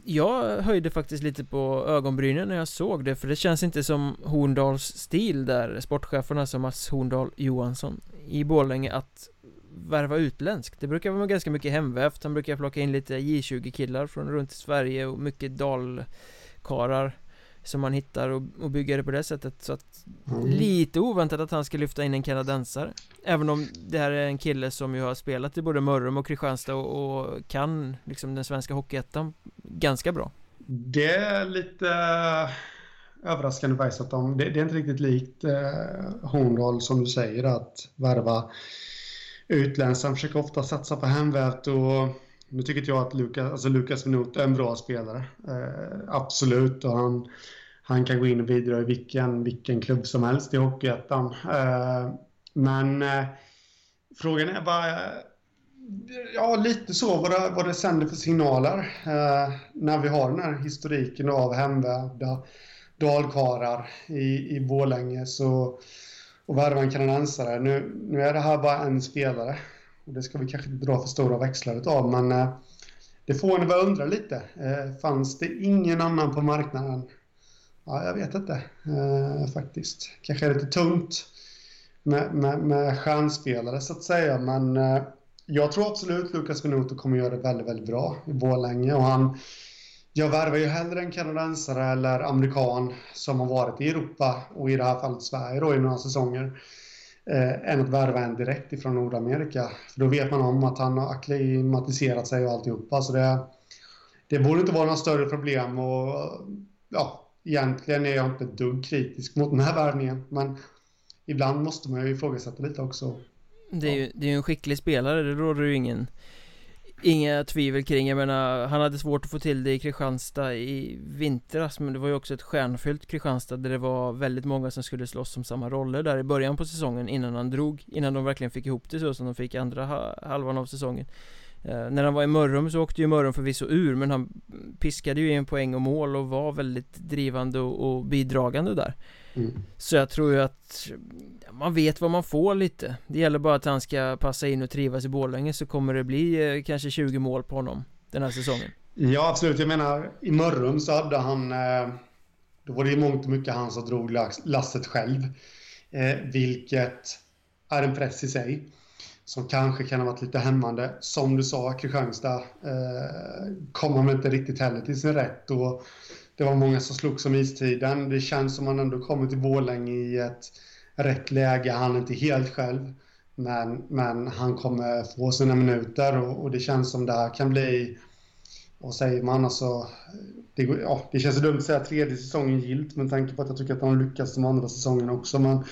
Jag höjde faktiskt lite på ögonbrynen när jag såg det för det känns inte som Horndals stil där Sportcheferna som Mats Horndal Johansson i Borlänge att värva utländskt. Det brukar vara ganska mycket hemvävt. Han brukar plocka in lite J20 killar från runt Sverige och mycket dalkarar som man hittar och, och bygger det på det sättet så att Mm. Lite oväntat att han ska lyfta in en kanadensare Även om det här är en kille som ju har spelat i både Mörrum och Kristianstad och, och kan liksom den svenska hockeyettan ganska bra Det är lite överraskande faktiskt att de, det, det är inte riktigt likt eh, Horndal som du säger att värva utländskt. Han försöker ofta satsa på hemvärt och nu tycker inte jag att Lukas, alltså Lukas Venot är en bra spelare. Eh, absolut och han, han kan gå in och bidra i vilken, vilken klubb som helst i Hockeyettan. Eh, men eh, frågan är bara Ja, lite så vad det, vad det sänder för signaler eh, när vi har den här historiken av hemvävda dalkarar i, i Borlänge så, och värva en kanadensare. Nu, nu är det här bara en spelare det ska vi kanske inte dra för stora växlar av men eh, det får en att börja undra lite. Eh, fanns det ingen annan på marknaden? Ja, jag vet inte eh, faktiskt. Kanske är det lite tungt med, med, med stjärnspelare så att säga men jag tror absolut Lucas Minuto kommer göra det väldigt, väldigt bra i Borlänge och han jag värvar ju hellre en kanadensare eller amerikan som har varit i Europa och i det här fallet Sverige då i några säsonger eh, än att värva en direkt ifrån Nordamerika. För då vet man om att han har akklimatiserat sig och alltihopa. Så det, det borde inte vara några större problem och ja, egentligen är jag inte ett dugg kritisk mot den här värvningen. Men ibland måste man ju ifrågasätta lite också. Det är ju, det är ju en skicklig spelare, det råder ju ingen Inga tvivel kring, jag menar han hade svårt att få till det i Kristianstad i vintras Men det var ju också ett stjärnfyllt Kristianstad där det var väldigt många som skulle slåss om samma roller där i början på säsongen innan han drog Innan de verkligen fick ihop det så som de fick andra halvan av säsongen. Eh, När han var i Mörrum så åkte ju Mörrum förvisso ur men han piskade ju in poäng och mål och var väldigt drivande och, och bidragande där. Mm. så jag tror ju att man vet vad man får lite Det gäller bara att han ska passa in och trivas i Borlänge så kommer det bli eh, kanske 20 mål på honom den här säsongen Ja, absolut. Jag menar, i Mörrum så hade han... Eh, då var det i mångt och mycket han som drog lass- lasset själv. Eh, vilket är en press i sig. Som kanske kan ha varit lite hämmande. Som du sa, Kristianstad eh, kom han väl inte riktigt heller till sin rätt. Och det var många som slogs om istiden. Det känns som han ändå kommit till Borlänge i ett rätt läge. Han är inte helt själv. Men, men han kommer få sina minuter och, och det känns som det här kan bli vad säger man alltså? Det, ja, det känns dumt att säga tredje säsongen gilt med tanke på att jag tycker att han lyckats de andra säsongerna också. Men,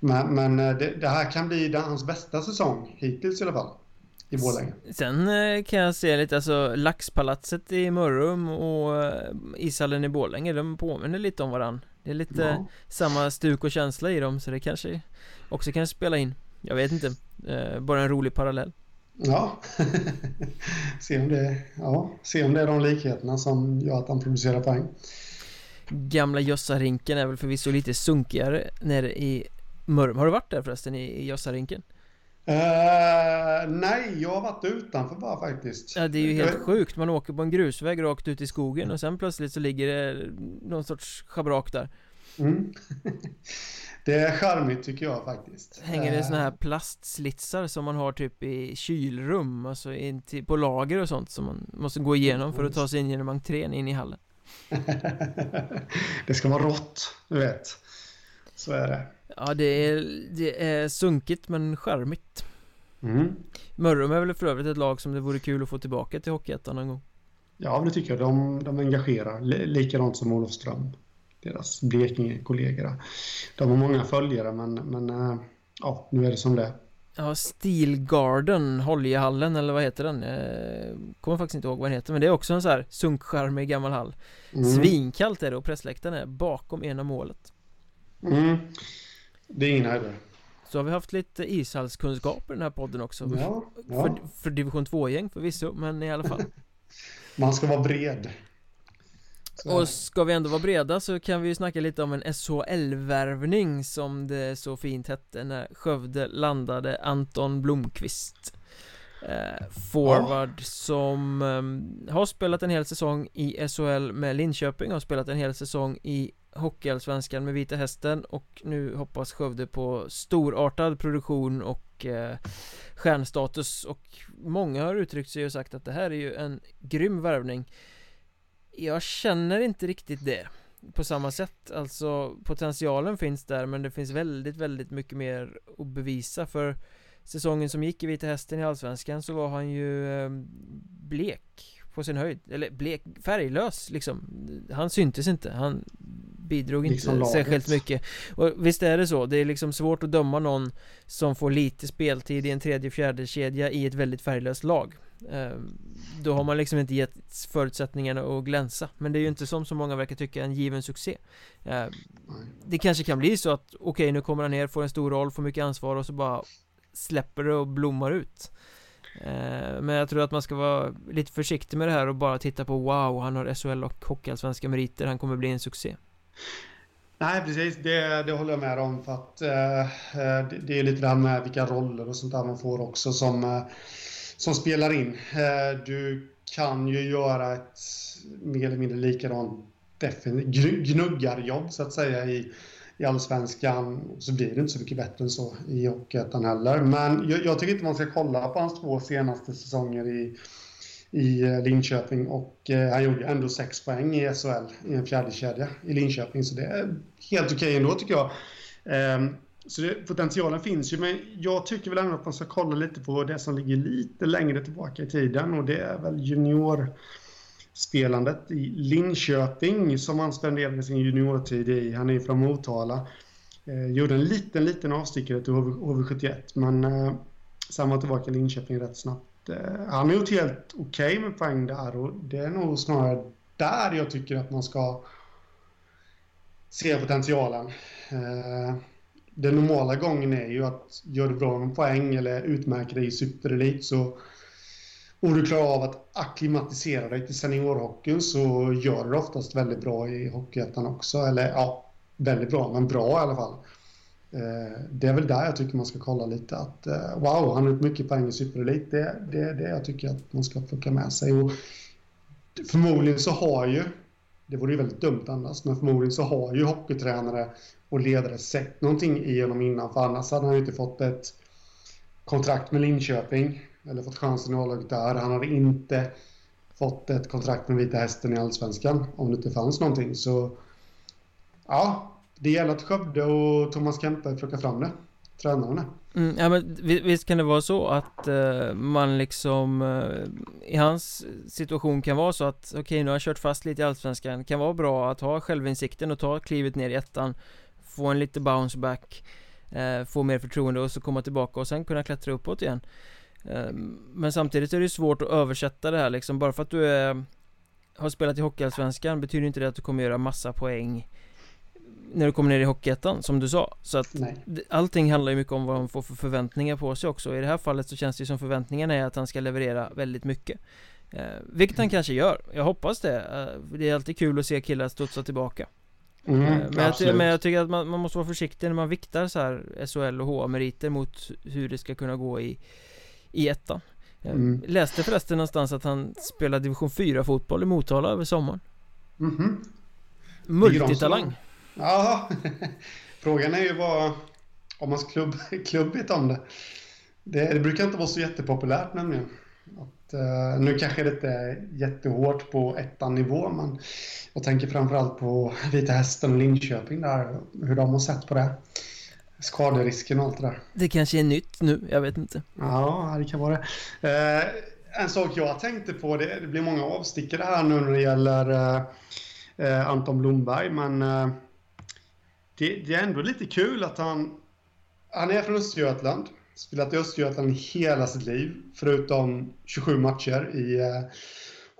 men, men eh, det, det här kan bli hans bästa säsong hittills i alla fall. I Borlänge. Sen eh, kan jag se lite, alltså Laxpalatset i Mörrum och eh, ishallen i Borlänge, de påminner lite om varann Det är lite Ja. samma stuk och känsla i dem så det kanske också kan spela in Jag vet inte, eh, bara en rolig parallell Ja. se, om det, ja, se om det är de likheterna som gör att han producerar poäng. Gamla Jossarinken är väl förvisso lite sunkigare nere i Mörrum Har du varit där förresten i, i Jossarinken? Eh, nej, jag har varit utanför bara faktiskt. Ja det är ju helt sjukt, man åker på en grusväg rakt ut i skogen och sen plötsligt så ligger det någon sorts schabrak där Mm. Det är charmigt tycker jag faktiskt. Hänger det Eh, såna här plastslitsar som man har typ i kylrum, alltså in till, på lager och sånt som man måste gå igenom för att ta sig in genom entrén in i hallen det ska vara rått, du vet. Så är det. Ja det är, det är sunkigt men charmigt Mm. Mörrum är väl för övrigt ett lag som det vore kul att få tillbaka till Hockeyettan någon gång Ja, men det tycker jag. De, de engagerar. Li- Likadant som Olofström. Deras Blekinge-kollegor. De har många följare, men, men eh, ja, nu är det som det är. Ja, Steel Garden, Holjehallen eller vad heter den? Jag kommer faktiskt inte ihåg vad den heter men det är också en så här sunkcharmig gammal hall Mm. Svinkallt är det och pressläktaren är bakom ena målet Mm. Det är ingen höjdare. Så har vi haft lite ishallskunskap i den här podden också Ja, ja. För, för division 2-gäng förvisso, men i alla fall Man ska vara bred. Och ska vi ändå vara breda så kan vi ju snacka lite om en SHL-värvning som det så fint hette när Skövde landade Anton Blomqvist eh, Forward ja. som eh, har spelat en hel säsong i SHL med Linköping, har spelat en hel säsong i Hockeyallsvenskan med Vita Hästen och nu hoppas Skövde på storartad produktion och eh, stjärnstatus. Och många har uttryckt sig och sagt att det här är ju en grym värvning. Jag känner inte riktigt det på samma sätt, alltså potentialen finns där men det finns väldigt, väldigt mycket mer att bevisa. För säsongen som gick i Vita Hästen i Allsvenskan så var han ju eh, blek på sin höjd, eller blek, färglös liksom. Han syntes inte, han bidrog liksom inte särskilt mycket. Och visst är det så, det är liksom svårt att döma någon som får lite speltid i en tredje fjärde kedja i ett väldigt färglöst lag. Ehm, Då har man liksom inte gett förutsättningarna att glänsa. Men det är ju inte som så många verkar tycka en given succé. Ehm, Det kanske kan bli så att okej okay, nu kommer han ner, får en stor roll, får mycket ansvar och så bara släpper det och blommar ut. Ehm, men jag tror att man ska vara lite försiktig med det här och bara titta på wow, han har SHL och Hockeyallsvenska meriter, han kommer bli en succé Nej, precis. Det, det håller jag med om. För att, eh, eh, det, det är lite det här med vilka roller och sånt där man får också som, eh, som spelar in. Eh, du kan ju göra ett mer eller mindre likadant gnuggarjobb så att säga i, i allsvenskan. Så blir det inte så mycket bättre än så i Hockeyettan heller. Men jag, jag tycker inte man ska kolla på hans två senaste säsonger i i eh, Linköping och eh, han gjorde ändå sex poäng i SHL i en fjärde kedja i Linköping så det är helt okej okay ändå tycker jag. Ehm, så det, potentialen finns ju men jag tycker väl ändå att man ska kolla lite på det som ligger lite längre tillbaka i tiden och det är väl juniorspelandet i Linköping som han spenderade sin juniortid i. Han är ju från Motala. Eh, gjorde en liten, liten avstickare till HV, HV71 men sen var tillbaka i Linköping rätt snabbt Eh, han har gjort helt okej okay med poäng där och det är nog snarare där jag tycker att man ska se potentialen. Eh, den normala gången är ju att gör du bra med poäng eller utmärker dig i superelit så och du klarar av att akklimatisera dig till seniorhockeyn så gör du det oftast väldigt bra i Hockeyettan också. Eller ja, väldigt bra, men bra i alla fall. Eh, det är väl där jag tycker man ska kolla lite att eh, wow, han har gjort mycket poäng i superelit. Det är det, det jag tycker att man ska plocka med sig. Och förmodligen så har ju, det vore ju väldigt dumt annars, men förmodligen så har ju hockeytränare och ledare sett någonting i honom innan, för annars hade han ju inte fått ett kontrakt med Linköping eller fått chansen i A-laget där. Han hade inte fått ett kontrakt med Vita Hästen i Allsvenskan om det inte fanns någonting. Så ja, det gäller att Skövde och Thomas Kempe plockar fram det. Tränarna. Mm, Ja men visst kan det vara så att eh, man liksom eh, I hans situation kan vara så att Okej okay, nu har jag kört fast lite i Allsvenskan. Kan vara bra att ha självinsikten och ta klivet ner i ettan Få en lite bounce back Eh, Få mer förtroende och så komma tillbaka och sen kunna klättra uppåt igen. Ehm, men samtidigt är det svårt att översätta det här liksom. Bara för att du är Har spelat i Hockeyallsvenskan betyder inte det att du kommer göra massa poäng när du kommer ner i Hockeyettan, som du sa. Så att Nej. allting handlar ju mycket om vad han får för förväntningar på sig också. I det här fallet så känns det som förväntningarna är att han ska leverera väldigt mycket. Eh, Vilket han mm. kanske gör, jag hoppas det. Eh, Det är alltid kul att se killar studsa tillbaka. Mm, eh, men, jag, men, jag, tycker att man, man, måste vara försiktig när man viktar så här SHL och HA-meriter mot hur det ska kunna gå i, i ettan. Jag mm. Läste förresten någonstans att han spelade division 4 fotboll i Motala över sommaren. Mm -hmm. Multitalang Ja, frågan är ju vad om hans klubb, klubb vet om det. det. det. brukar inte vara så jättepopulärt nämligen. Att, uh, nu kanske det inte är jättehårt på ettan nivå men jag tänker framförallt på Vita Hästen och Linköping där, hur de har sett på det. Skaderisken och allt det där. Det kanske är nytt nu, jag vet inte. Ja, det kan vara det. Uh, en sak jag tänkte på, det, det blir många avstickare här nu när det gäller uh, Anton Blomberg, men det, det, är ändå lite kul att han... Han är från Östergötland. Spelat i Östergötland hela sitt liv. Förutom 27 matcher i eh,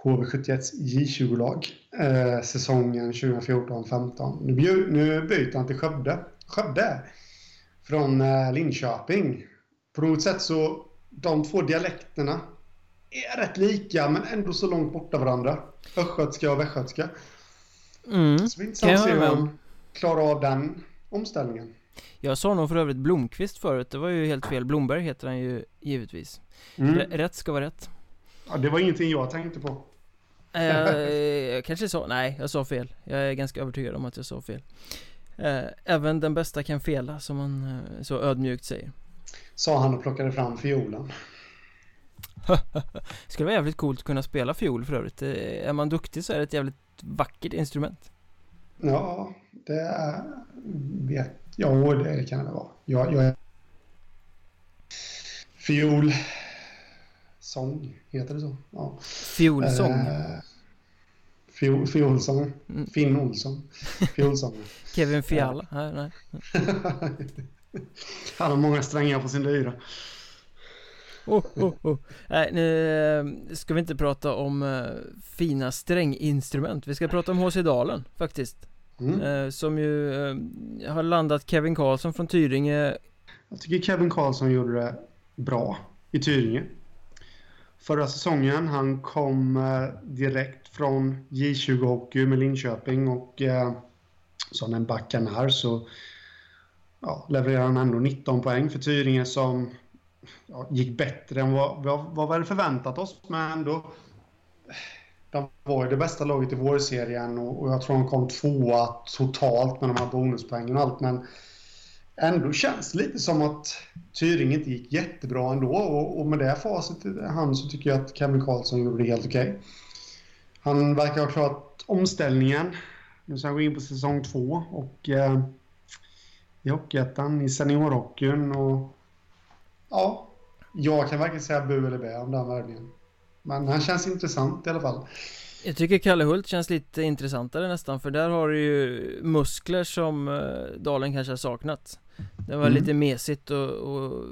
HV71s J20-lag. Eh, säsongen 2014-15. Nu, nu byter han till Skövde. Skövde! Från eh, Linköping. På något sätt så, de två dialekterna är rätt lika men ändå så långt borta varandra. Östgötska och västgötska. Mm. Så det är intressant att se han klarar av den omställningen. Jag sa nog för övrigt Blomqvist förut, det var ju helt fel. Blomberg heter han ju givetvis. Mm. Rätt ska vara rätt. Ja, det var ingenting jag tänkte på. Eh, jag kanske sa, nej jag sa fel. Jag är ganska övertygad om att jag sa fel. Eh, även den bästa kan fela, som man eh, så ödmjukt säger. Sa han och plockade fram fiolen. Skulle vara jävligt coolt att kunna spela fiol för övrigt. Är man duktig så är det ett jävligt vackert instrument. Ja, det är, vet Ja, det kan det vara. Jag, jag är... Fiol... Sång, heter det så? Ja. Fiolsång? Eh, fiol, fiolsång. Mm. Finn Olsson. Fiolsång. Kevin Fiala? Ja. Nej, nej. Han har många strängar på sin lyra. Oh, oh, oh. Nej, nu eh, ska vi inte prata om uh, fina stränginstrument. Vi ska prata om H.C. Dalen faktiskt. Mm. Eh, som ju eh, har landat Kevin Karlsson från Tyringe. Jag tycker Kevin Karlsson gjorde det bra i Tyringe. Förra säsongen, han kom eh, direkt från J20 Hockey med Linköping och som en backanär så ja, levererade han ändå 19 poäng för Tyringe som ja, gick bättre än vad, vad, vad vi hade förväntat oss. Men ändå de var ju det bästa laget i vårserien och, och jag tror de kom tvåa totalt med de här bonuspoängen och allt. Men ändå känns det lite som att Tyring inte gick jättebra ändå. Och, och med det facit i hand så tycker jag att Kevin Karlsson gjorde det helt okej. Okay. Han verkar ha klarat omställningen. Nu ska han gå in på säsong två och eh, i Hockeyettan, i seniorhockeyn och ja, jag kan varken säga bu eller bä om den värvningen. Men han känns intressant i alla fall. Jag tycker Kalle Hult känns lite intressantare nästan för där har du ju muskler som eh, Dalen kanske har saknat Det var mm. lite mesigt och, och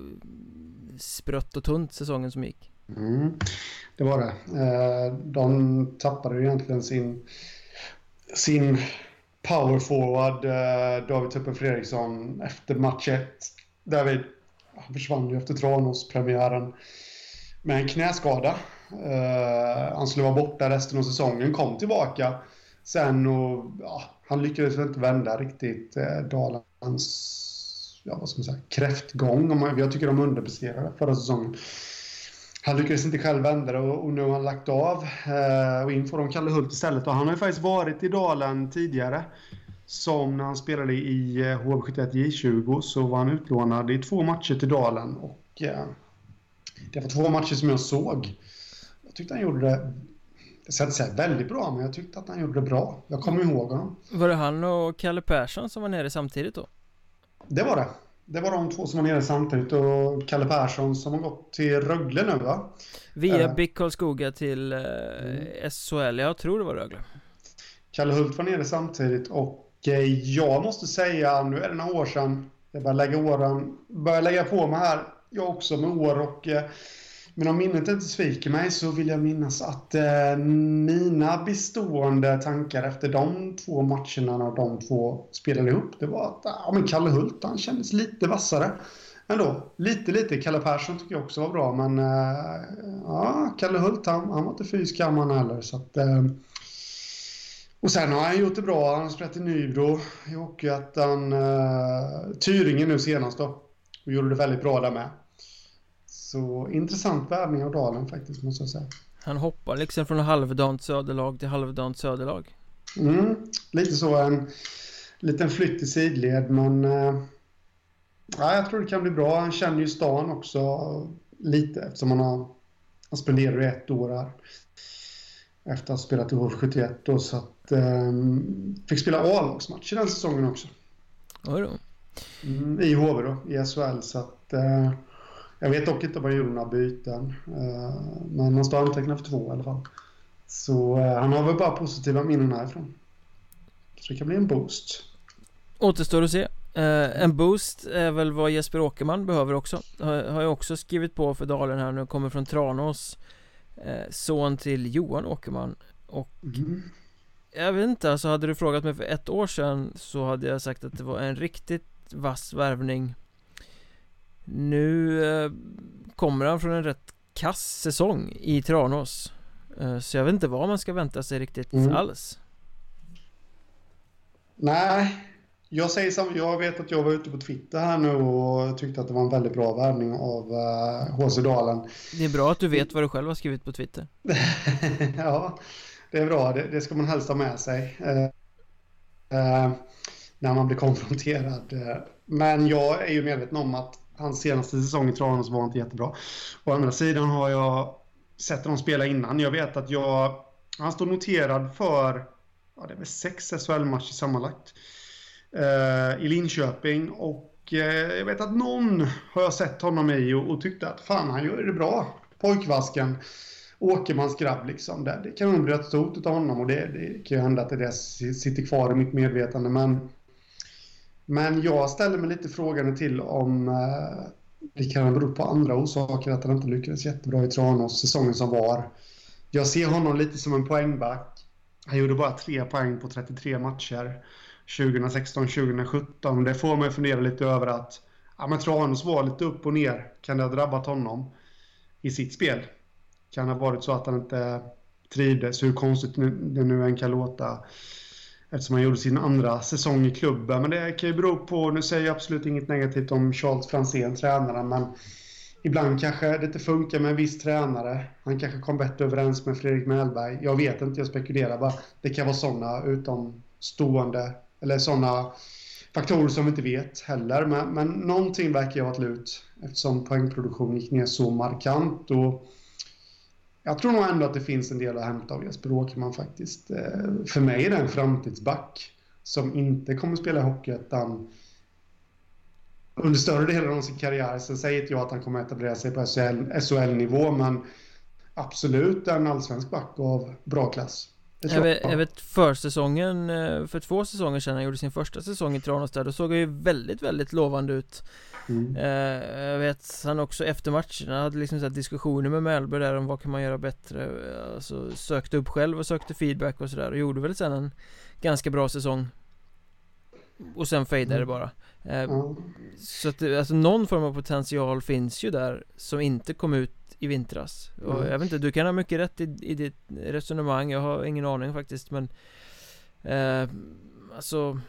sprött och tunt säsongen som gick mm. Det var det eh, De tappade ju egentligen sin sin power forward eh, David Tuppen Fredriksson efter match 1 David han försvann ju efter Tranås-premiären med en knäskada Uh, han skulle vara borta resten av säsongen, kom tillbaka sen och ja, han lyckades inte vända riktigt eh, Dalans ja, vad ska man säga, kräftgång. Jag tycker de underpresterade förra säsongen. Han lyckades inte själv vända det och, och nu har han lagt av uh, och in får de Kalle Hult istället. Och han har ju faktiskt varit i Dalen tidigare. Som när han spelade i HV71 J20 så var han utlånad i två matcher till Dalen. Och det var två matcher som jag såg tyckte han gjorde det jag ska inte säga väldigt bra, men jag tyckte att han gjorde det bra. Jag kommer ihåg honom. Var det han och Kalle Persson som var nere samtidigt då? Det var det. Det var de två som var nere samtidigt och Kalle Persson som har gått till Rögle nu va? Via uh, BIK Karlskoga till uh, mm. SHL, jag tror det var Rögle. Kalle Hult var nere samtidigt och Eh, jag måste säga, nu är det några år sedan, jag börjar lägga åren, börjar lägga på mig här, jag också med år och eh, men om minnet inte sviker mig så vill jag minnas att eh, mina bestående tankar efter de två matcherna när de två spelade ihop, det var att ja, men Kalle Hult, han kändes lite vassare. Ändå, lite, lite. Kalle Persson tycker jag också var bra, men eh, ja, Kalle Hult, han, han var inte fy skam han heller. Så att, eh, och sen har han gjort det bra. Han har spelat i Nybro i Hockeyettan. Eh, Tyringe nu senast då. Och gjorde det väldigt bra där med. Så intressant värvning av Dalen faktiskt, måste jag säga. Han hoppar liksom från halvdant söderlag till halvdant söderlag. Mm, lite så en liten flytt i sidled, men äh, ja, jag tror det kan bli bra. Han känner ju stan också lite eftersom han har han spenderade ett år här. Efter att ha spelat i HV71 då, så att äh, fick spela A-lagsmatch i den säsongen också. Oj då. Mm, I HV då, i SHL, så att äh, jag vet dock inte om han gjorde några byten. Eh, men han står antecknad för två i alla fall. Så eh, han har väl bara positiva minnen härifrån. Så det kan bli en boost. Återstår att se. Uh, en boost är väl vad Jesper Åkerman behöver också Har, har jag också skrivit på för Dalen här nu, kommer från Tranås Son till Johan Åkerman Och mm. Jag vet inte, alltså hade du frågat mig för ett år sedan Så hade jag sagt att det var en riktigt vass värvning nu eh, kommer han från en rätt kass säsong i Tranås eh, Så jag vet inte vad man ska vänta sig riktigt mm. alls Nej, jag säger som, jag vet att jag var ute på Twitter här nu och tyckte att det var en väldigt bra värvning av HC uh, Dalen. Det är bra att du vet vad du själv har skrivit på Twitter. ja, det är bra. Det, det, ska man helst ha med sig. Uh, uh, när man blir konfronterad. Men jag är ju medveten om att hans senaste säsong i Tranås var inte jättebra. Å andra sidan har jag sett honom spela innan. Jag vet att jag... Han står noterad för ja, det är väl sex SHL-matcher sammanlagt eh, i Linköping. Och eh, jag vet att någon har jag sett honom i och, och tyckte att fan, han gör det bra. Pojkvasken. Åkermans grabb liksom. Det, det kan nog bli rätt stort av honom och det, det kan ju hända att det där sitter kvar i mitt medvetande. Men, men jag ställer mig lite frågande till om eh, det kan bero på andra orsaker att han inte lyckades jättebra i Tranås säsongen som var. Jag ser honom lite som en poängback. Han gjorde bara tre poäng på 33 matcher 2016-2017. Det får mig fundera lite över att ja, men Tranås var lite upp och ner. Kan det ha drabbat honom i sitt spel? Kan det ha varit så att han inte trivdes, hur konstigt det nu än kan låta eftersom han gjorde sin andra säsong i klubben. Men det kan ju bero på, nu säger jag absolut inget negativt om Charles Franzén, tränaren, men ibland kanske det inte funkar med en viss tränare. Han kanske kom bättre överens med Fredrik Mellberg. Jag vet inte, jag spekulerar bara. Det kan vara sådana utomstående, eller sådana faktorer som vi inte vet heller. Men, men någonting verkar ju ha varit lut eftersom poängproduktionen gick ner så markant. Och jag tror nog ändå att det finns en del att hämta av Jesper Åkerman faktiskt. Eh, för mig är det en framtidsback som inte kommer spela i Hockeyettan under större delen av sin karriär. Sen säger inte jag att han kommer etablera sig på SHL-nivå, men absolut en allsvensk back av bra klass. Jag vet försäsongen, eh, för två säsonger sedan, han gjorde sin första säsong i Tranås där, då såg han ju väldigt, väldigt lovande ut mm. eh, Jag vet han också efter matcherna hade liksom så diskussioner med Mellberg där om vad kan man göra bättre Alltså sökte upp själv och sökte feedback och sådär och gjorde väl sen en ganska bra säsong Och sen fejdade mm. det bara mm. Så att alltså någon form av potential finns ju där som inte kom ut i vintras. Och mm. jag vet inte, du kan ha mycket rätt i, i ditt resonemang. Jag har ingen aning faktiskt men eh, Alltså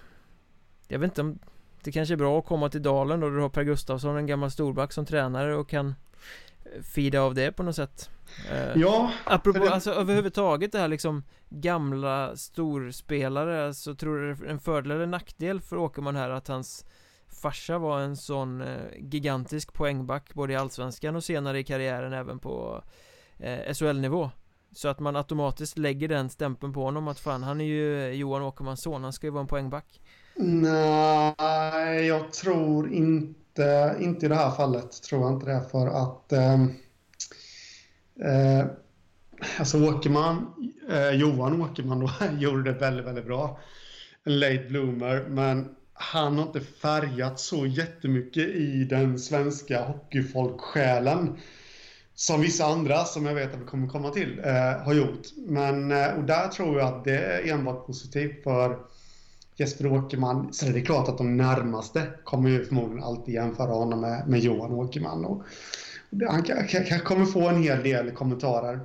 Jag vet inte om Det kanske är bra att komma till Dalen då. Du har Per Gustafsson, en gammal storback som tränare och kan Fida av det på något sätt. Eh, Ja. Apropå, det... alltså överhuvudtaget det här liksom Gamla storspelare Så tror du det är en fördel eller nackdel för Åkerman här att hans farsa var en sån eh, gigantisk poängback både i Allsvenskan och senare i karriären även på eh, SHL-nivå Så att man automatiskt lägger den stämpeln på honom att fan han är ju Johan Åkermans son, han ska ju vara en poängback Nej, jag tror inte, inte i det här fallet tror jag inte det för att eh, eh, Alltså Åkerman, eh, Johan Åkerman då, gjorde det väldigt, väldigt bra. En late bloomer, men han har inte färgat så jättemycket i den svenska hockeyfolksjälen som vissa andra, som jag vet att vi kommer komma till, eh, har gjort. Men, eh, och där tror jag att det är enbart positivt för Jesper Åkerman. Så är det klart att de närmaste kommer ju förmodligen alltid jämföra honom med, med Johan Åkerman. Och, han kanske kommer få en hel del kommentarer.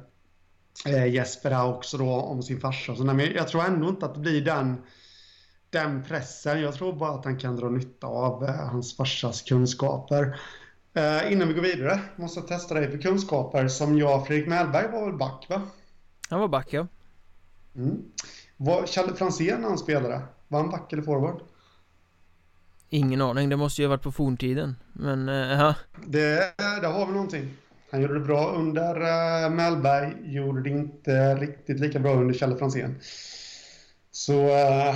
Eh, Jesper här också då om sin farsa och sådär. Men jag tror ändå inte att det blir den den pressen. Jag tror bara att han kan dra nytta av eh, hans farsas kunskaper. Eh, innan vi går vidare måste jag testa dig för kunskaper som jag, Fredrik Mellberg var väl back va? Han var back ja. Mm. Var Challe Franzén när han spelade? Var han back eller forward? Ingen aning, det måste ju ha varit på forntiden. Men, eh, ja. Det, där har vi någonting. Han gjorde det bra under uh, Mellberg, gjorde det inte riktigt lika bra under Challe Franzén. Så uh,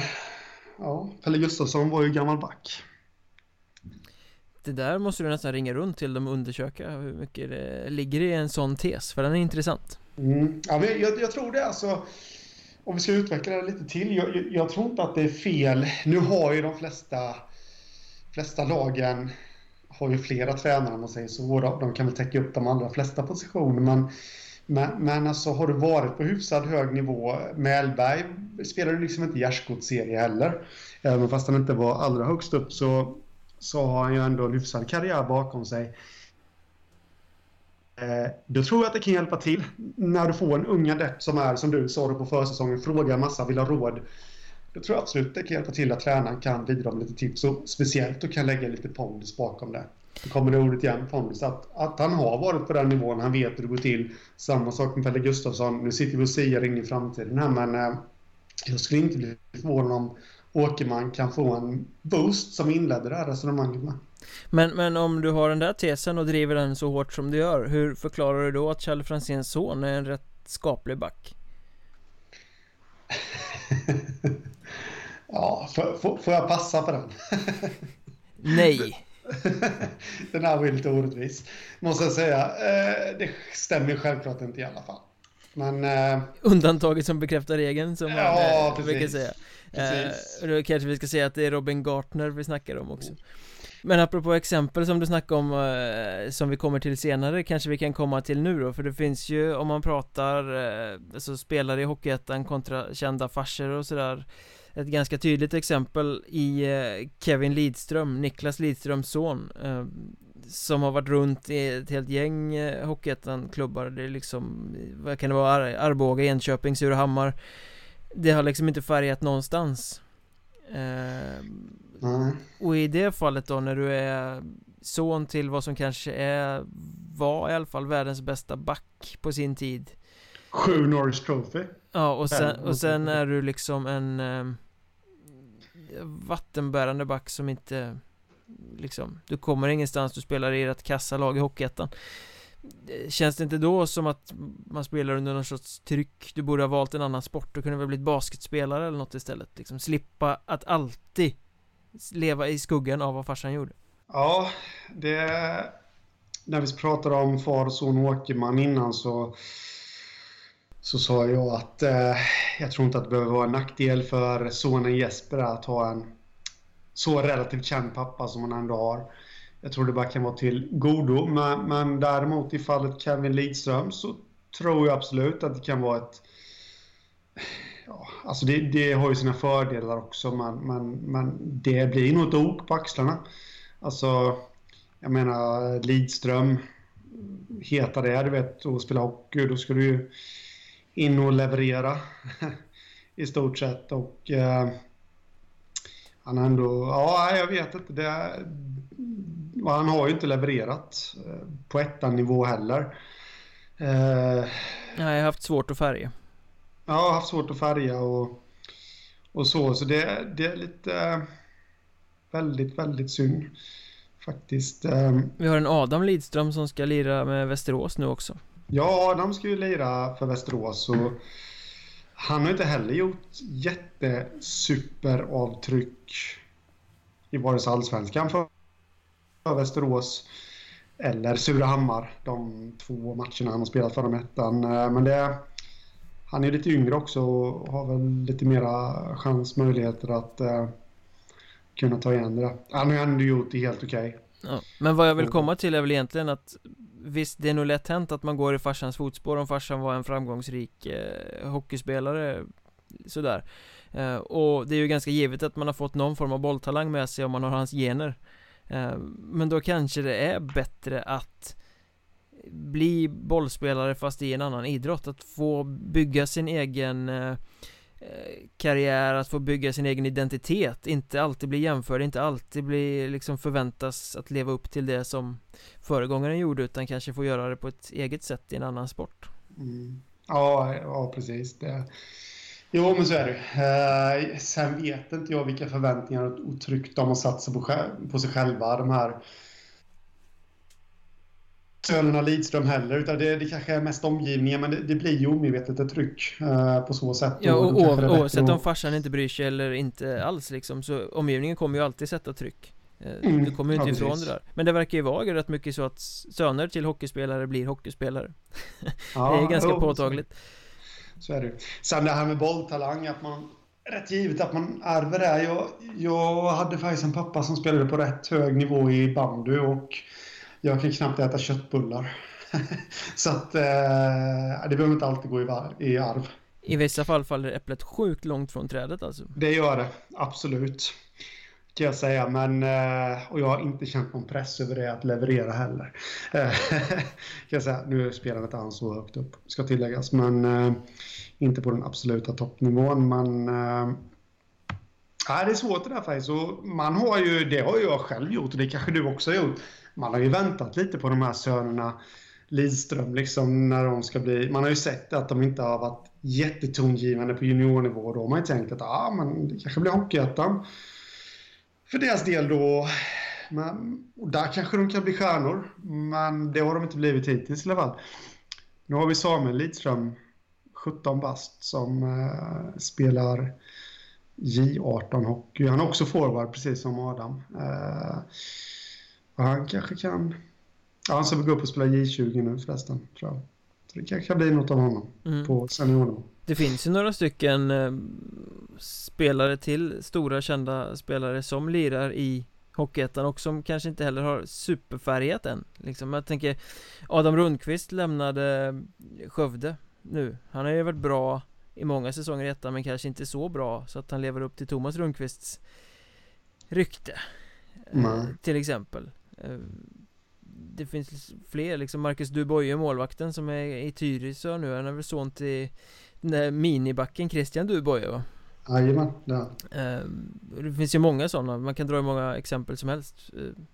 ja, Pelle Gustafsson var ju gammal back. Det där måste du nästan ringa runt till dem och undersöka hur mycket det ligger i en sån tes, för den är intressant. Mm. Ja, men jag, jag, tror det alltså. Om vi ska utveckla det lite till. Jag, jag, tror inte att det är fel. Nu har ju de flesta, flesta lagen har ju flera tränare om man säger så. De kan väl täcka upp de allra flesta positioner. Men men, men alltså har du varit på hyfsad hög nivå, Mellberg spelade liksom inte gärdsgårdsserie heller. Även fast han inte var allra högst upp så, så har han ju ändå en hyfsad karriär bakom sig. Eh, då tror jag att det kan hjälpa till när du får en ung adept som är, som du sa på försäsongen, frågar massa, vill ha råd. då tror jag absolut det kan hjälpa till att tränaren kan bidra med lite tips och speciellt och kan lägga lite pondus bakom det. Då kommer det ordet igen, pondus, att, att han har varit på den nivån, han vet hur det går till. Samma sak med Pelle Gustafsson. Nu sitter vi och säger in i framtiden här, men eh, jag skulle inte bli förvånad om Åkerman kan få en boost som inledde det här resonemanget med. Men, men om du har den där tesen och driver den så hårt som du gör Hur förklarar du då att Charlie Franzéns son är en rätt skaplig back? ja, får, får jag passa på den? Nej Den här var ju lite orättvis. Måste jag säga eh, Det stämmer självklart inte i alla fall. Men eh, Undantaget som bekräftar regeln som man ja, eh, brukar säga. Eh, då kanske vi ska säga att det är Robin Gartner vi snackar om också. Men apropå exempel som du snackade om eh, Som vi kommer till senare kanske vi kan komma till nu då. För det finns ju om man pratar eh, Alltså spelare i Hockeyettan kontra kända farsor och sådär Ett ganska tydligt exempel i eh, Kevin Lidström, Niklas Lidströms son eh, Som har varit runt i ett helt gäng eh, Hockeyettan-klubbar. Det är liksom Vad kan det vara? Ar Arboga, Enköping, Surahammar. Det har liksom inte färgat någonstans. Mm. Och i det fallet då när du är son till vad som kanske är Var i alla fall världens bästa back på sin tid. Sju Norris Trophy. Ja och sen, och sen är du liksom en Vattenbärande back som inte Liksom Du kommer ingenstans, du spelar i ert kassalag i Hockeyettan Känns det inte då som att man spelar under någon sorts tryck? Du borde ha valt en annan sport, du kunde väl blivit basketspelare eller något istället liksom Slippa att alltid leva i skuggan av vad farsan gjorde Ja, det När vi pratade om far och son Åkerman innan så så sa jag att eh, Jag tror inte att det behöver vara en nackdel för sonen Jesper att ha en Så relativt känd pappa som han ändå har jag tror det bara kan vara till godo. Men, men däremot i fallet Kevin Lidström så tror jag absolut att det kan vara ett... Ja, alltså det, det har ju sina fördelar också, men, men, men det blir nog ett ok på axlarna. Alltså, jag menar Lidström, heta det, du vet, och spela hockey, då ska du ju in och leverera i stort sett. Och eh, han har ändå, ja, jag vet inte, det, han har ju inte levererat eh, på ettan-nivå heller. Eh, Nej, jag har haft svårt att färga. Ja, jag har haft svårt att färga och, och så. Så det, det är lite väldigt, väldigt synd faktiskt. Eh. Vi har en Adam Lidström som ska lira med Västerås nu också. Ja, Adam ska ju lira för Västerås och han har inte heller gjort jättesuperavtryck i vare sig allsvenskan för Västerås eller Surahammar. De två matcherna han har spelat för dem ettan. Eh, men det, han är lite yngre också och har väl lite mera chans, möjligheter att uh, kunna ta igen det. Han har ändå gjort det helt okej. Okay. Ja, men vad jag vill komma till är väl egentligen att Visst, det är nog lätt hänt att man går i farsans fotspår om farsan var en framgångsrik eh, hockeyspelare Sådär. Eh, Och det är ju ganska givet att man har fått någon form av bolltalang med sig om man har hans gener. Eh, men då kanske det är bättre att bli bollspelare fast i en annan idrott Att få bygga sin egen eh, Eh, karriär, att få bygga sin egen identitet Inte alltid bli jämförd, inte alltid bli liksom förväntas att leva upp till det som föregångaren gjorde Utan kanske få göra det på ett eget sätt i en annan sport mm. ja, ja, precis det Jo, men så är det. Eh, sen vet inte jag vilka förväntningar och tryck de har satt sig på, på sig själva, de här sönerna Lidström heller, utan det, det kanske är mest omgivningen, men det, det blir ju omedvetet ett tryck eh, på så sätt. Ja, och, och oavsett om farsan inte bryr sig eller inte alls liksom, så omgivningen kommer ju alltid sätta tryck. Eh, mm, du kommer ju inte ja, ifrån precis. det där Men det verkar ju vara rätt mycket så att söner till hockeyspelare blir hockeyspelare ja, Det är ganska jo, påtagligt så är det Sen det här med bolltalang, att man... Rätt givet att man ärver det. Jag, jag hade faktiskt en pappa som spelade på rätt hög nivå i bandy och jag kan knappt äta köttbullar. så att eh, det behöver inte alltid gå i, i arv. I vissa fall faller äpplet sjukt långt från trädet alltså? Det gör det, absolut. Kan jag säga, men eh, och jag har inte känt någon press över det att leverera heller. Eh, kan jag säga, nu spelar inte han så högt upp, ska tilläggas, men eh, inte på den absoluta toppnivån. Men Ja, det är svårt det där faktiskt. Och man har ju, det har jag själv gjort och det kanske du också har gjort. Man har ju väntat lite på de här sönerna Lidström, liksom när de ska bli... Man har ju sett att de inte har varit jättetongivande på juniornivå. Då har man ju tänkt att ah, men det kanske blir Hockeyettan för deras del då. Men, och där kanske de kan bli stjärnor, men det har de inte blivit hittills i alla fall. Nu har vi Samuel Lidström, 17 bast, som eh, spelar J18-hockey. Han är också forward, precis som Adam. Eh, och han kanske kan... Ja, han ska väl gå upp och spela J20 nu förresten, tror jag. Så det kanske kan bli något av honom mm. på seniornivå. Det finns ju några stycken eh, spelare till, stora kända spelare som lirar i Hockeyettan och som kanske inte heller har superfärgat än liksom, Jag tänker Adam Rundqvist lämnade Skövde nu Han har ju varit bra i många säsonger i ettan men kanske inte så bra så att han lever upp till Thomas Rundqvists rykte mm. Till exempel eh, Det finns fler liksom Marcus Duboye målvakten som är i Tyresö nu. Han är väl son till den där minibacken Christian Duboye va? Jajamän, ja. Ehm, det finns ju många sådana, man kan dra hur många exempel som helst. Ehm,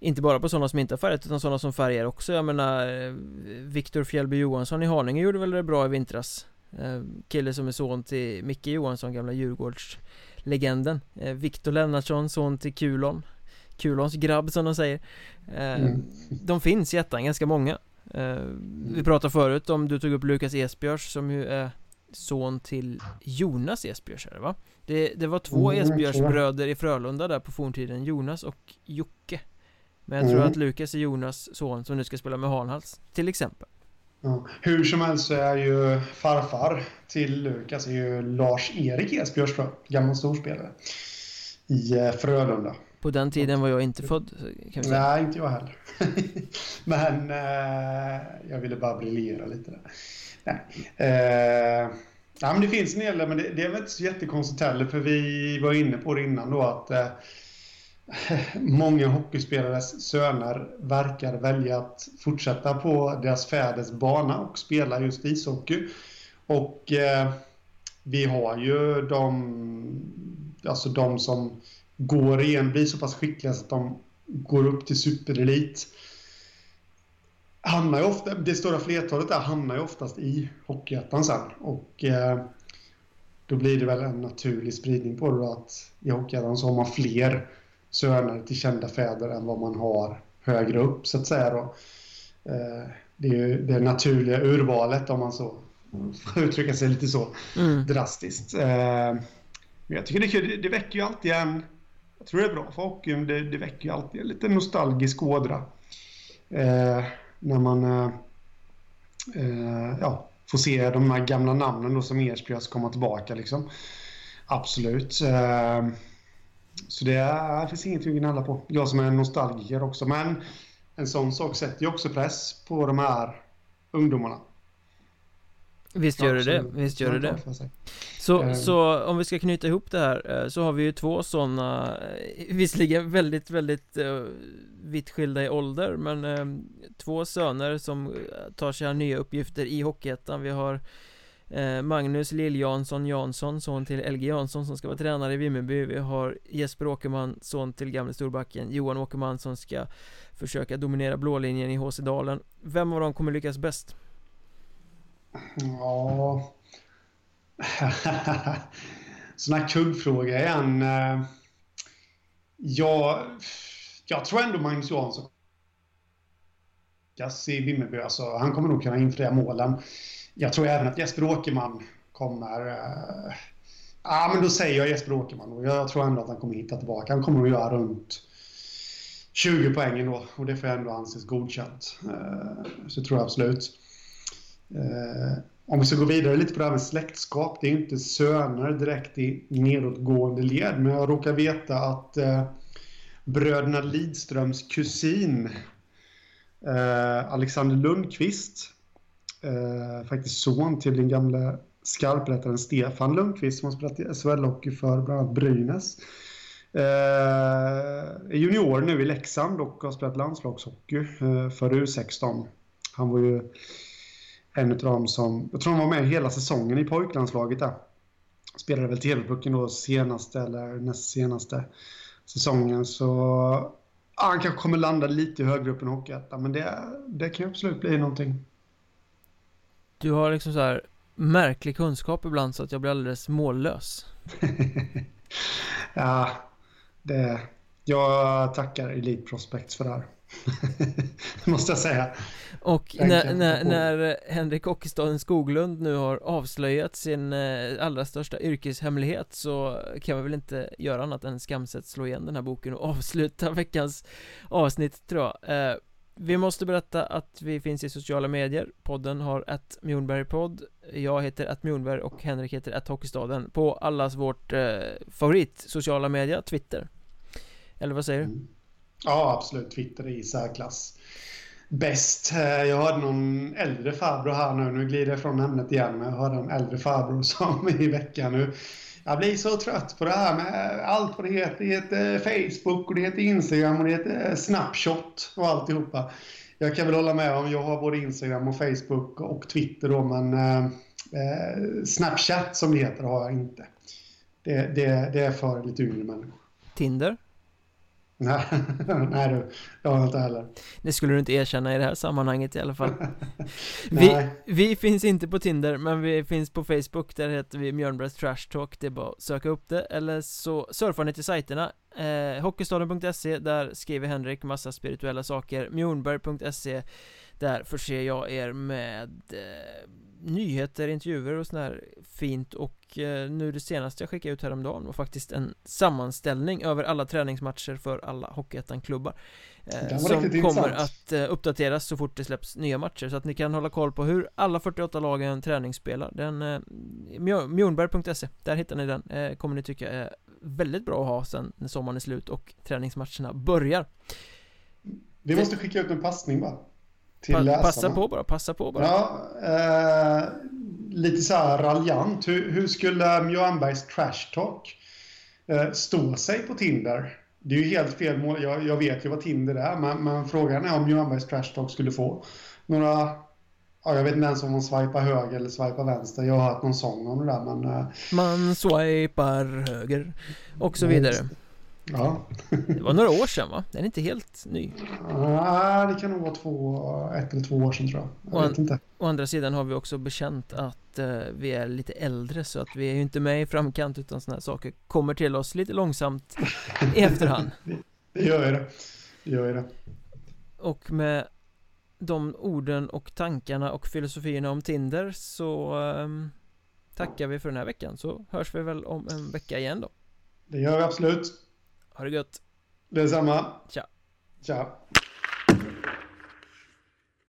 Inte bara på sådana som inte har färgat utan sådana som färgar också. Jag menar eh, Viktor Fjällby Johansson i Haninge gjorde väl det bra i vintras. Ehm, Kille som är son till Micke Johansson, gamla Djurgårdslegenden. Viktor Lennartsson, son till Kulon Kulons grabb som de säger. Mm. De finns i ettan, ganska många. Vi pratade förut om, du tog upp Lukas Esbjörs som ju är son till Jonas Esbjörs är det va? Det, det var två mm, Esbjörsbröder i Frölunda där på forntiden, Jonas och Jocke. Men jag mm. tror att Lukas är Jonas son som nu ska spela med Hanhals, till exempel. Ja. Hur som helst så är ju farfar till Lukas är ju Lars-Erik Esbjörs gammal storspelare. I eh, Frölunda På den tiden var jag inte född kan vi säga. Nej, inte jag heller Men eh, jag ville bara briljera lite där Nej. Eh, ja, men det finns en del, men det, det, är väl inte så jättekonstigt heller, för vi var inne på det innan då att eh, många hockeyspelares söner verkar välja att fortsätta på deras fäders bana och spela just ishockey. Och eh, vi har ju de, alltså de som går igen, blir så pass skickliga så att de går upp till superelit hamnar ofta, det stora flertalet där hamnar ju oftast i Hockeyettan sen. Och eh, då blir det väl en naturlig spridning på det då att i Hockeyettan så har man fler söner till kända fäder än vad man har högre upp så att säga då. Eh, det är ju det naturliga urvalet om man så får uttrycka sig lite så mm. drastiskt. Eh, men jag tycker det, det väcker ju alltid en, tror det är bra för hockeyn, det, det väcker ju alltid en lite nostalgisk ådra. Eh, när man eh, eh ja, får se de här gamla namnen då som Ersbjörs komma tillbaka. Liksom. Absolut. Eh, så det, är, det finns ingenting att gnälla på. Jag som är en nostalgiker också. Men en sån sak sätter ju också press på de här ungdomarna. Visst gör det det, visst gör det det. så, um, så om vi ska knyta ihop det här eh, så har vi ju två sådana eh, Visserligen väldigt, väldigt uh, vitt skilda i ålder men uh, Två söner som tar sig an nya uppgifter i Hockeyettan. Vi har uh, Magnus Lill-Jansson Jansson, son till LG Jansson som ska vara tränare i Vimmerby. Vi har Jesper Åkerman, son till gamle storbacken. Johan Åkerman som ska försöka dominera blålinjen i HC Dalen. Vem av dem kommer lyckas bäst? Ja... Sån här kuggfråga igen. Eh, jag, jag tror ändå Magnus Johansson lyckas i Vimmerby. Alltså, han kommer nog kunna infria målen. Jag tror även att Jesper Åkerman kommer... Äh, ja, men då säger jag Jesper Åkerman. Och jag tror ändå att han kommer hitta tillbaka. Han kommer att göra runt 20 poäng ändå. Och det får ändå anses godkänt. Äh, så tror jag absolut. Eh, om vi ska gå vidare lite på det här med släktskap. Det är inte söner direkt i nedåtgående led, men jag råkar veta att eh, bröderna Lidströms kusin eh, Alexander Lundqvist, eh, faktiskt son till den gamla skarprättaren Stefan Lundqvist som har spelat i SHL-hockey för bland annat Brynäs. Eh, är junior nu i Leksand och har spelat landslagshockey eh, för U16. Han var ju en av dem som, jag tror han var med hela säsongen i pojklandslaget där. spelade väl TV-pucken då senaste eller näst senaste säsongen. Så ja, han kanske kommer landa lite högre upp än Hockeyettan. Men det, det kan absolut bli någonting. Du har liksom så här märklig kunskap ibland så att jag blir alldeles mållös. ja, det... Jag tackar Elite Prospects för det här. måste jag säga. Och när, när, när, Henrik Ockestaden Skoglund nu har avslöjat sin eh, allra största yrkeshemlighet så kan vi väl inte göra annat än skamset slå igen den här boken och avsluta veckans avsnitt tror jag. Eh, vi måste berätta att vi finns i sociala medier Podden har ett Mjornberg-podd Jag heter att Mjornberg och Henrik heter att Hockeystaden På allas vårt eh, favorit sociala media, Twitter Eller vad säger du? Mm. Ja, absolut. Twitter är i särklass bäst. Eh, jag hörde någon äldre farbror här nu, nu glider jag från ämnet igen, men jag hörde en äldre farbror som i veckan nu jag blir så trött på det här med allt vad det heter. Det heter Facebook och det heter Instagram och det heter Snapshot och alltihopa. Jag kan väl hålla med om, jag har både Instagram och Facebook och Twitter då, men eh, eh Snapchat som det heter har jag inte. Det, det, det är för lite yngre människor. Tinder? Nej, nej du, jag har inte heller. Det skulle du inte erkänna i det här sammanhanget i alla fall. Vi, vi finns inte på Tinder, men vi finns på Facebook. Där heter vi Mjölnbergs Trash Talk. Det är bara att söka upp det, eller så surfar ni till sajterna. Eh, Hockeystaden.se, där skriver Henrik massa spirituella saker. Mjornberg.se Där förser jag er med eh, nyheter, intervjuer och sånt här fint och eh, nu det senaste jag skickade ut häromdagen var faktiskt en sammanställning över alla träningsmatcher för alla Hockeyettan-klubbar eh, Som kommer att eh, uppdateras så fort det släpps nya matcher. Så att ni kan hålla koll på hur alla 48 lagen träningsspelar. Den eh, Mjornberg.se, där hittar ni den, eh, kommer ni tycka är väldigt bra att ha sen när sommaren är slut och träningsmatcherna börjar. Vi måste skicka ut en passning bara till pa läsarna. Passa på bara, passa på bara. Ja, eh, lite så här raljant. Hur, hur skulle Mjölnbergs trash talk eh, stå sig på Tinder? Det är ju helt fel mål. Jag, jag vet ju vad Tinder är, men, men frågan är om Mjölnbergs trash talk skulle få några Ja, jag vet inte ens om man swipar höger eller swipar vänster. Jag har hört någon sång om det där, men... Eh, man swipar höger och så vidare. Ja. det var några år sedan va? Den är inte helt ny. Nej, det kan nog vara två, ett eller två år sedan tror jag. Jag vet inte. Å andra sidan har vi också bekänt att uh, vi är lite äldre så att vi är ju inte med i framkant utan sådana här saker kommer till oss lite långsamt i efterhand. det, gör ju det. Det gör ju det. Och med de orden och tankarna och filosofierna om Tinder så um, tackar vi för den här veckan så hörs vi väl om en vecka igen då. Det gör vi absolut. Ha det gött. Detsamma. Tja. Tja.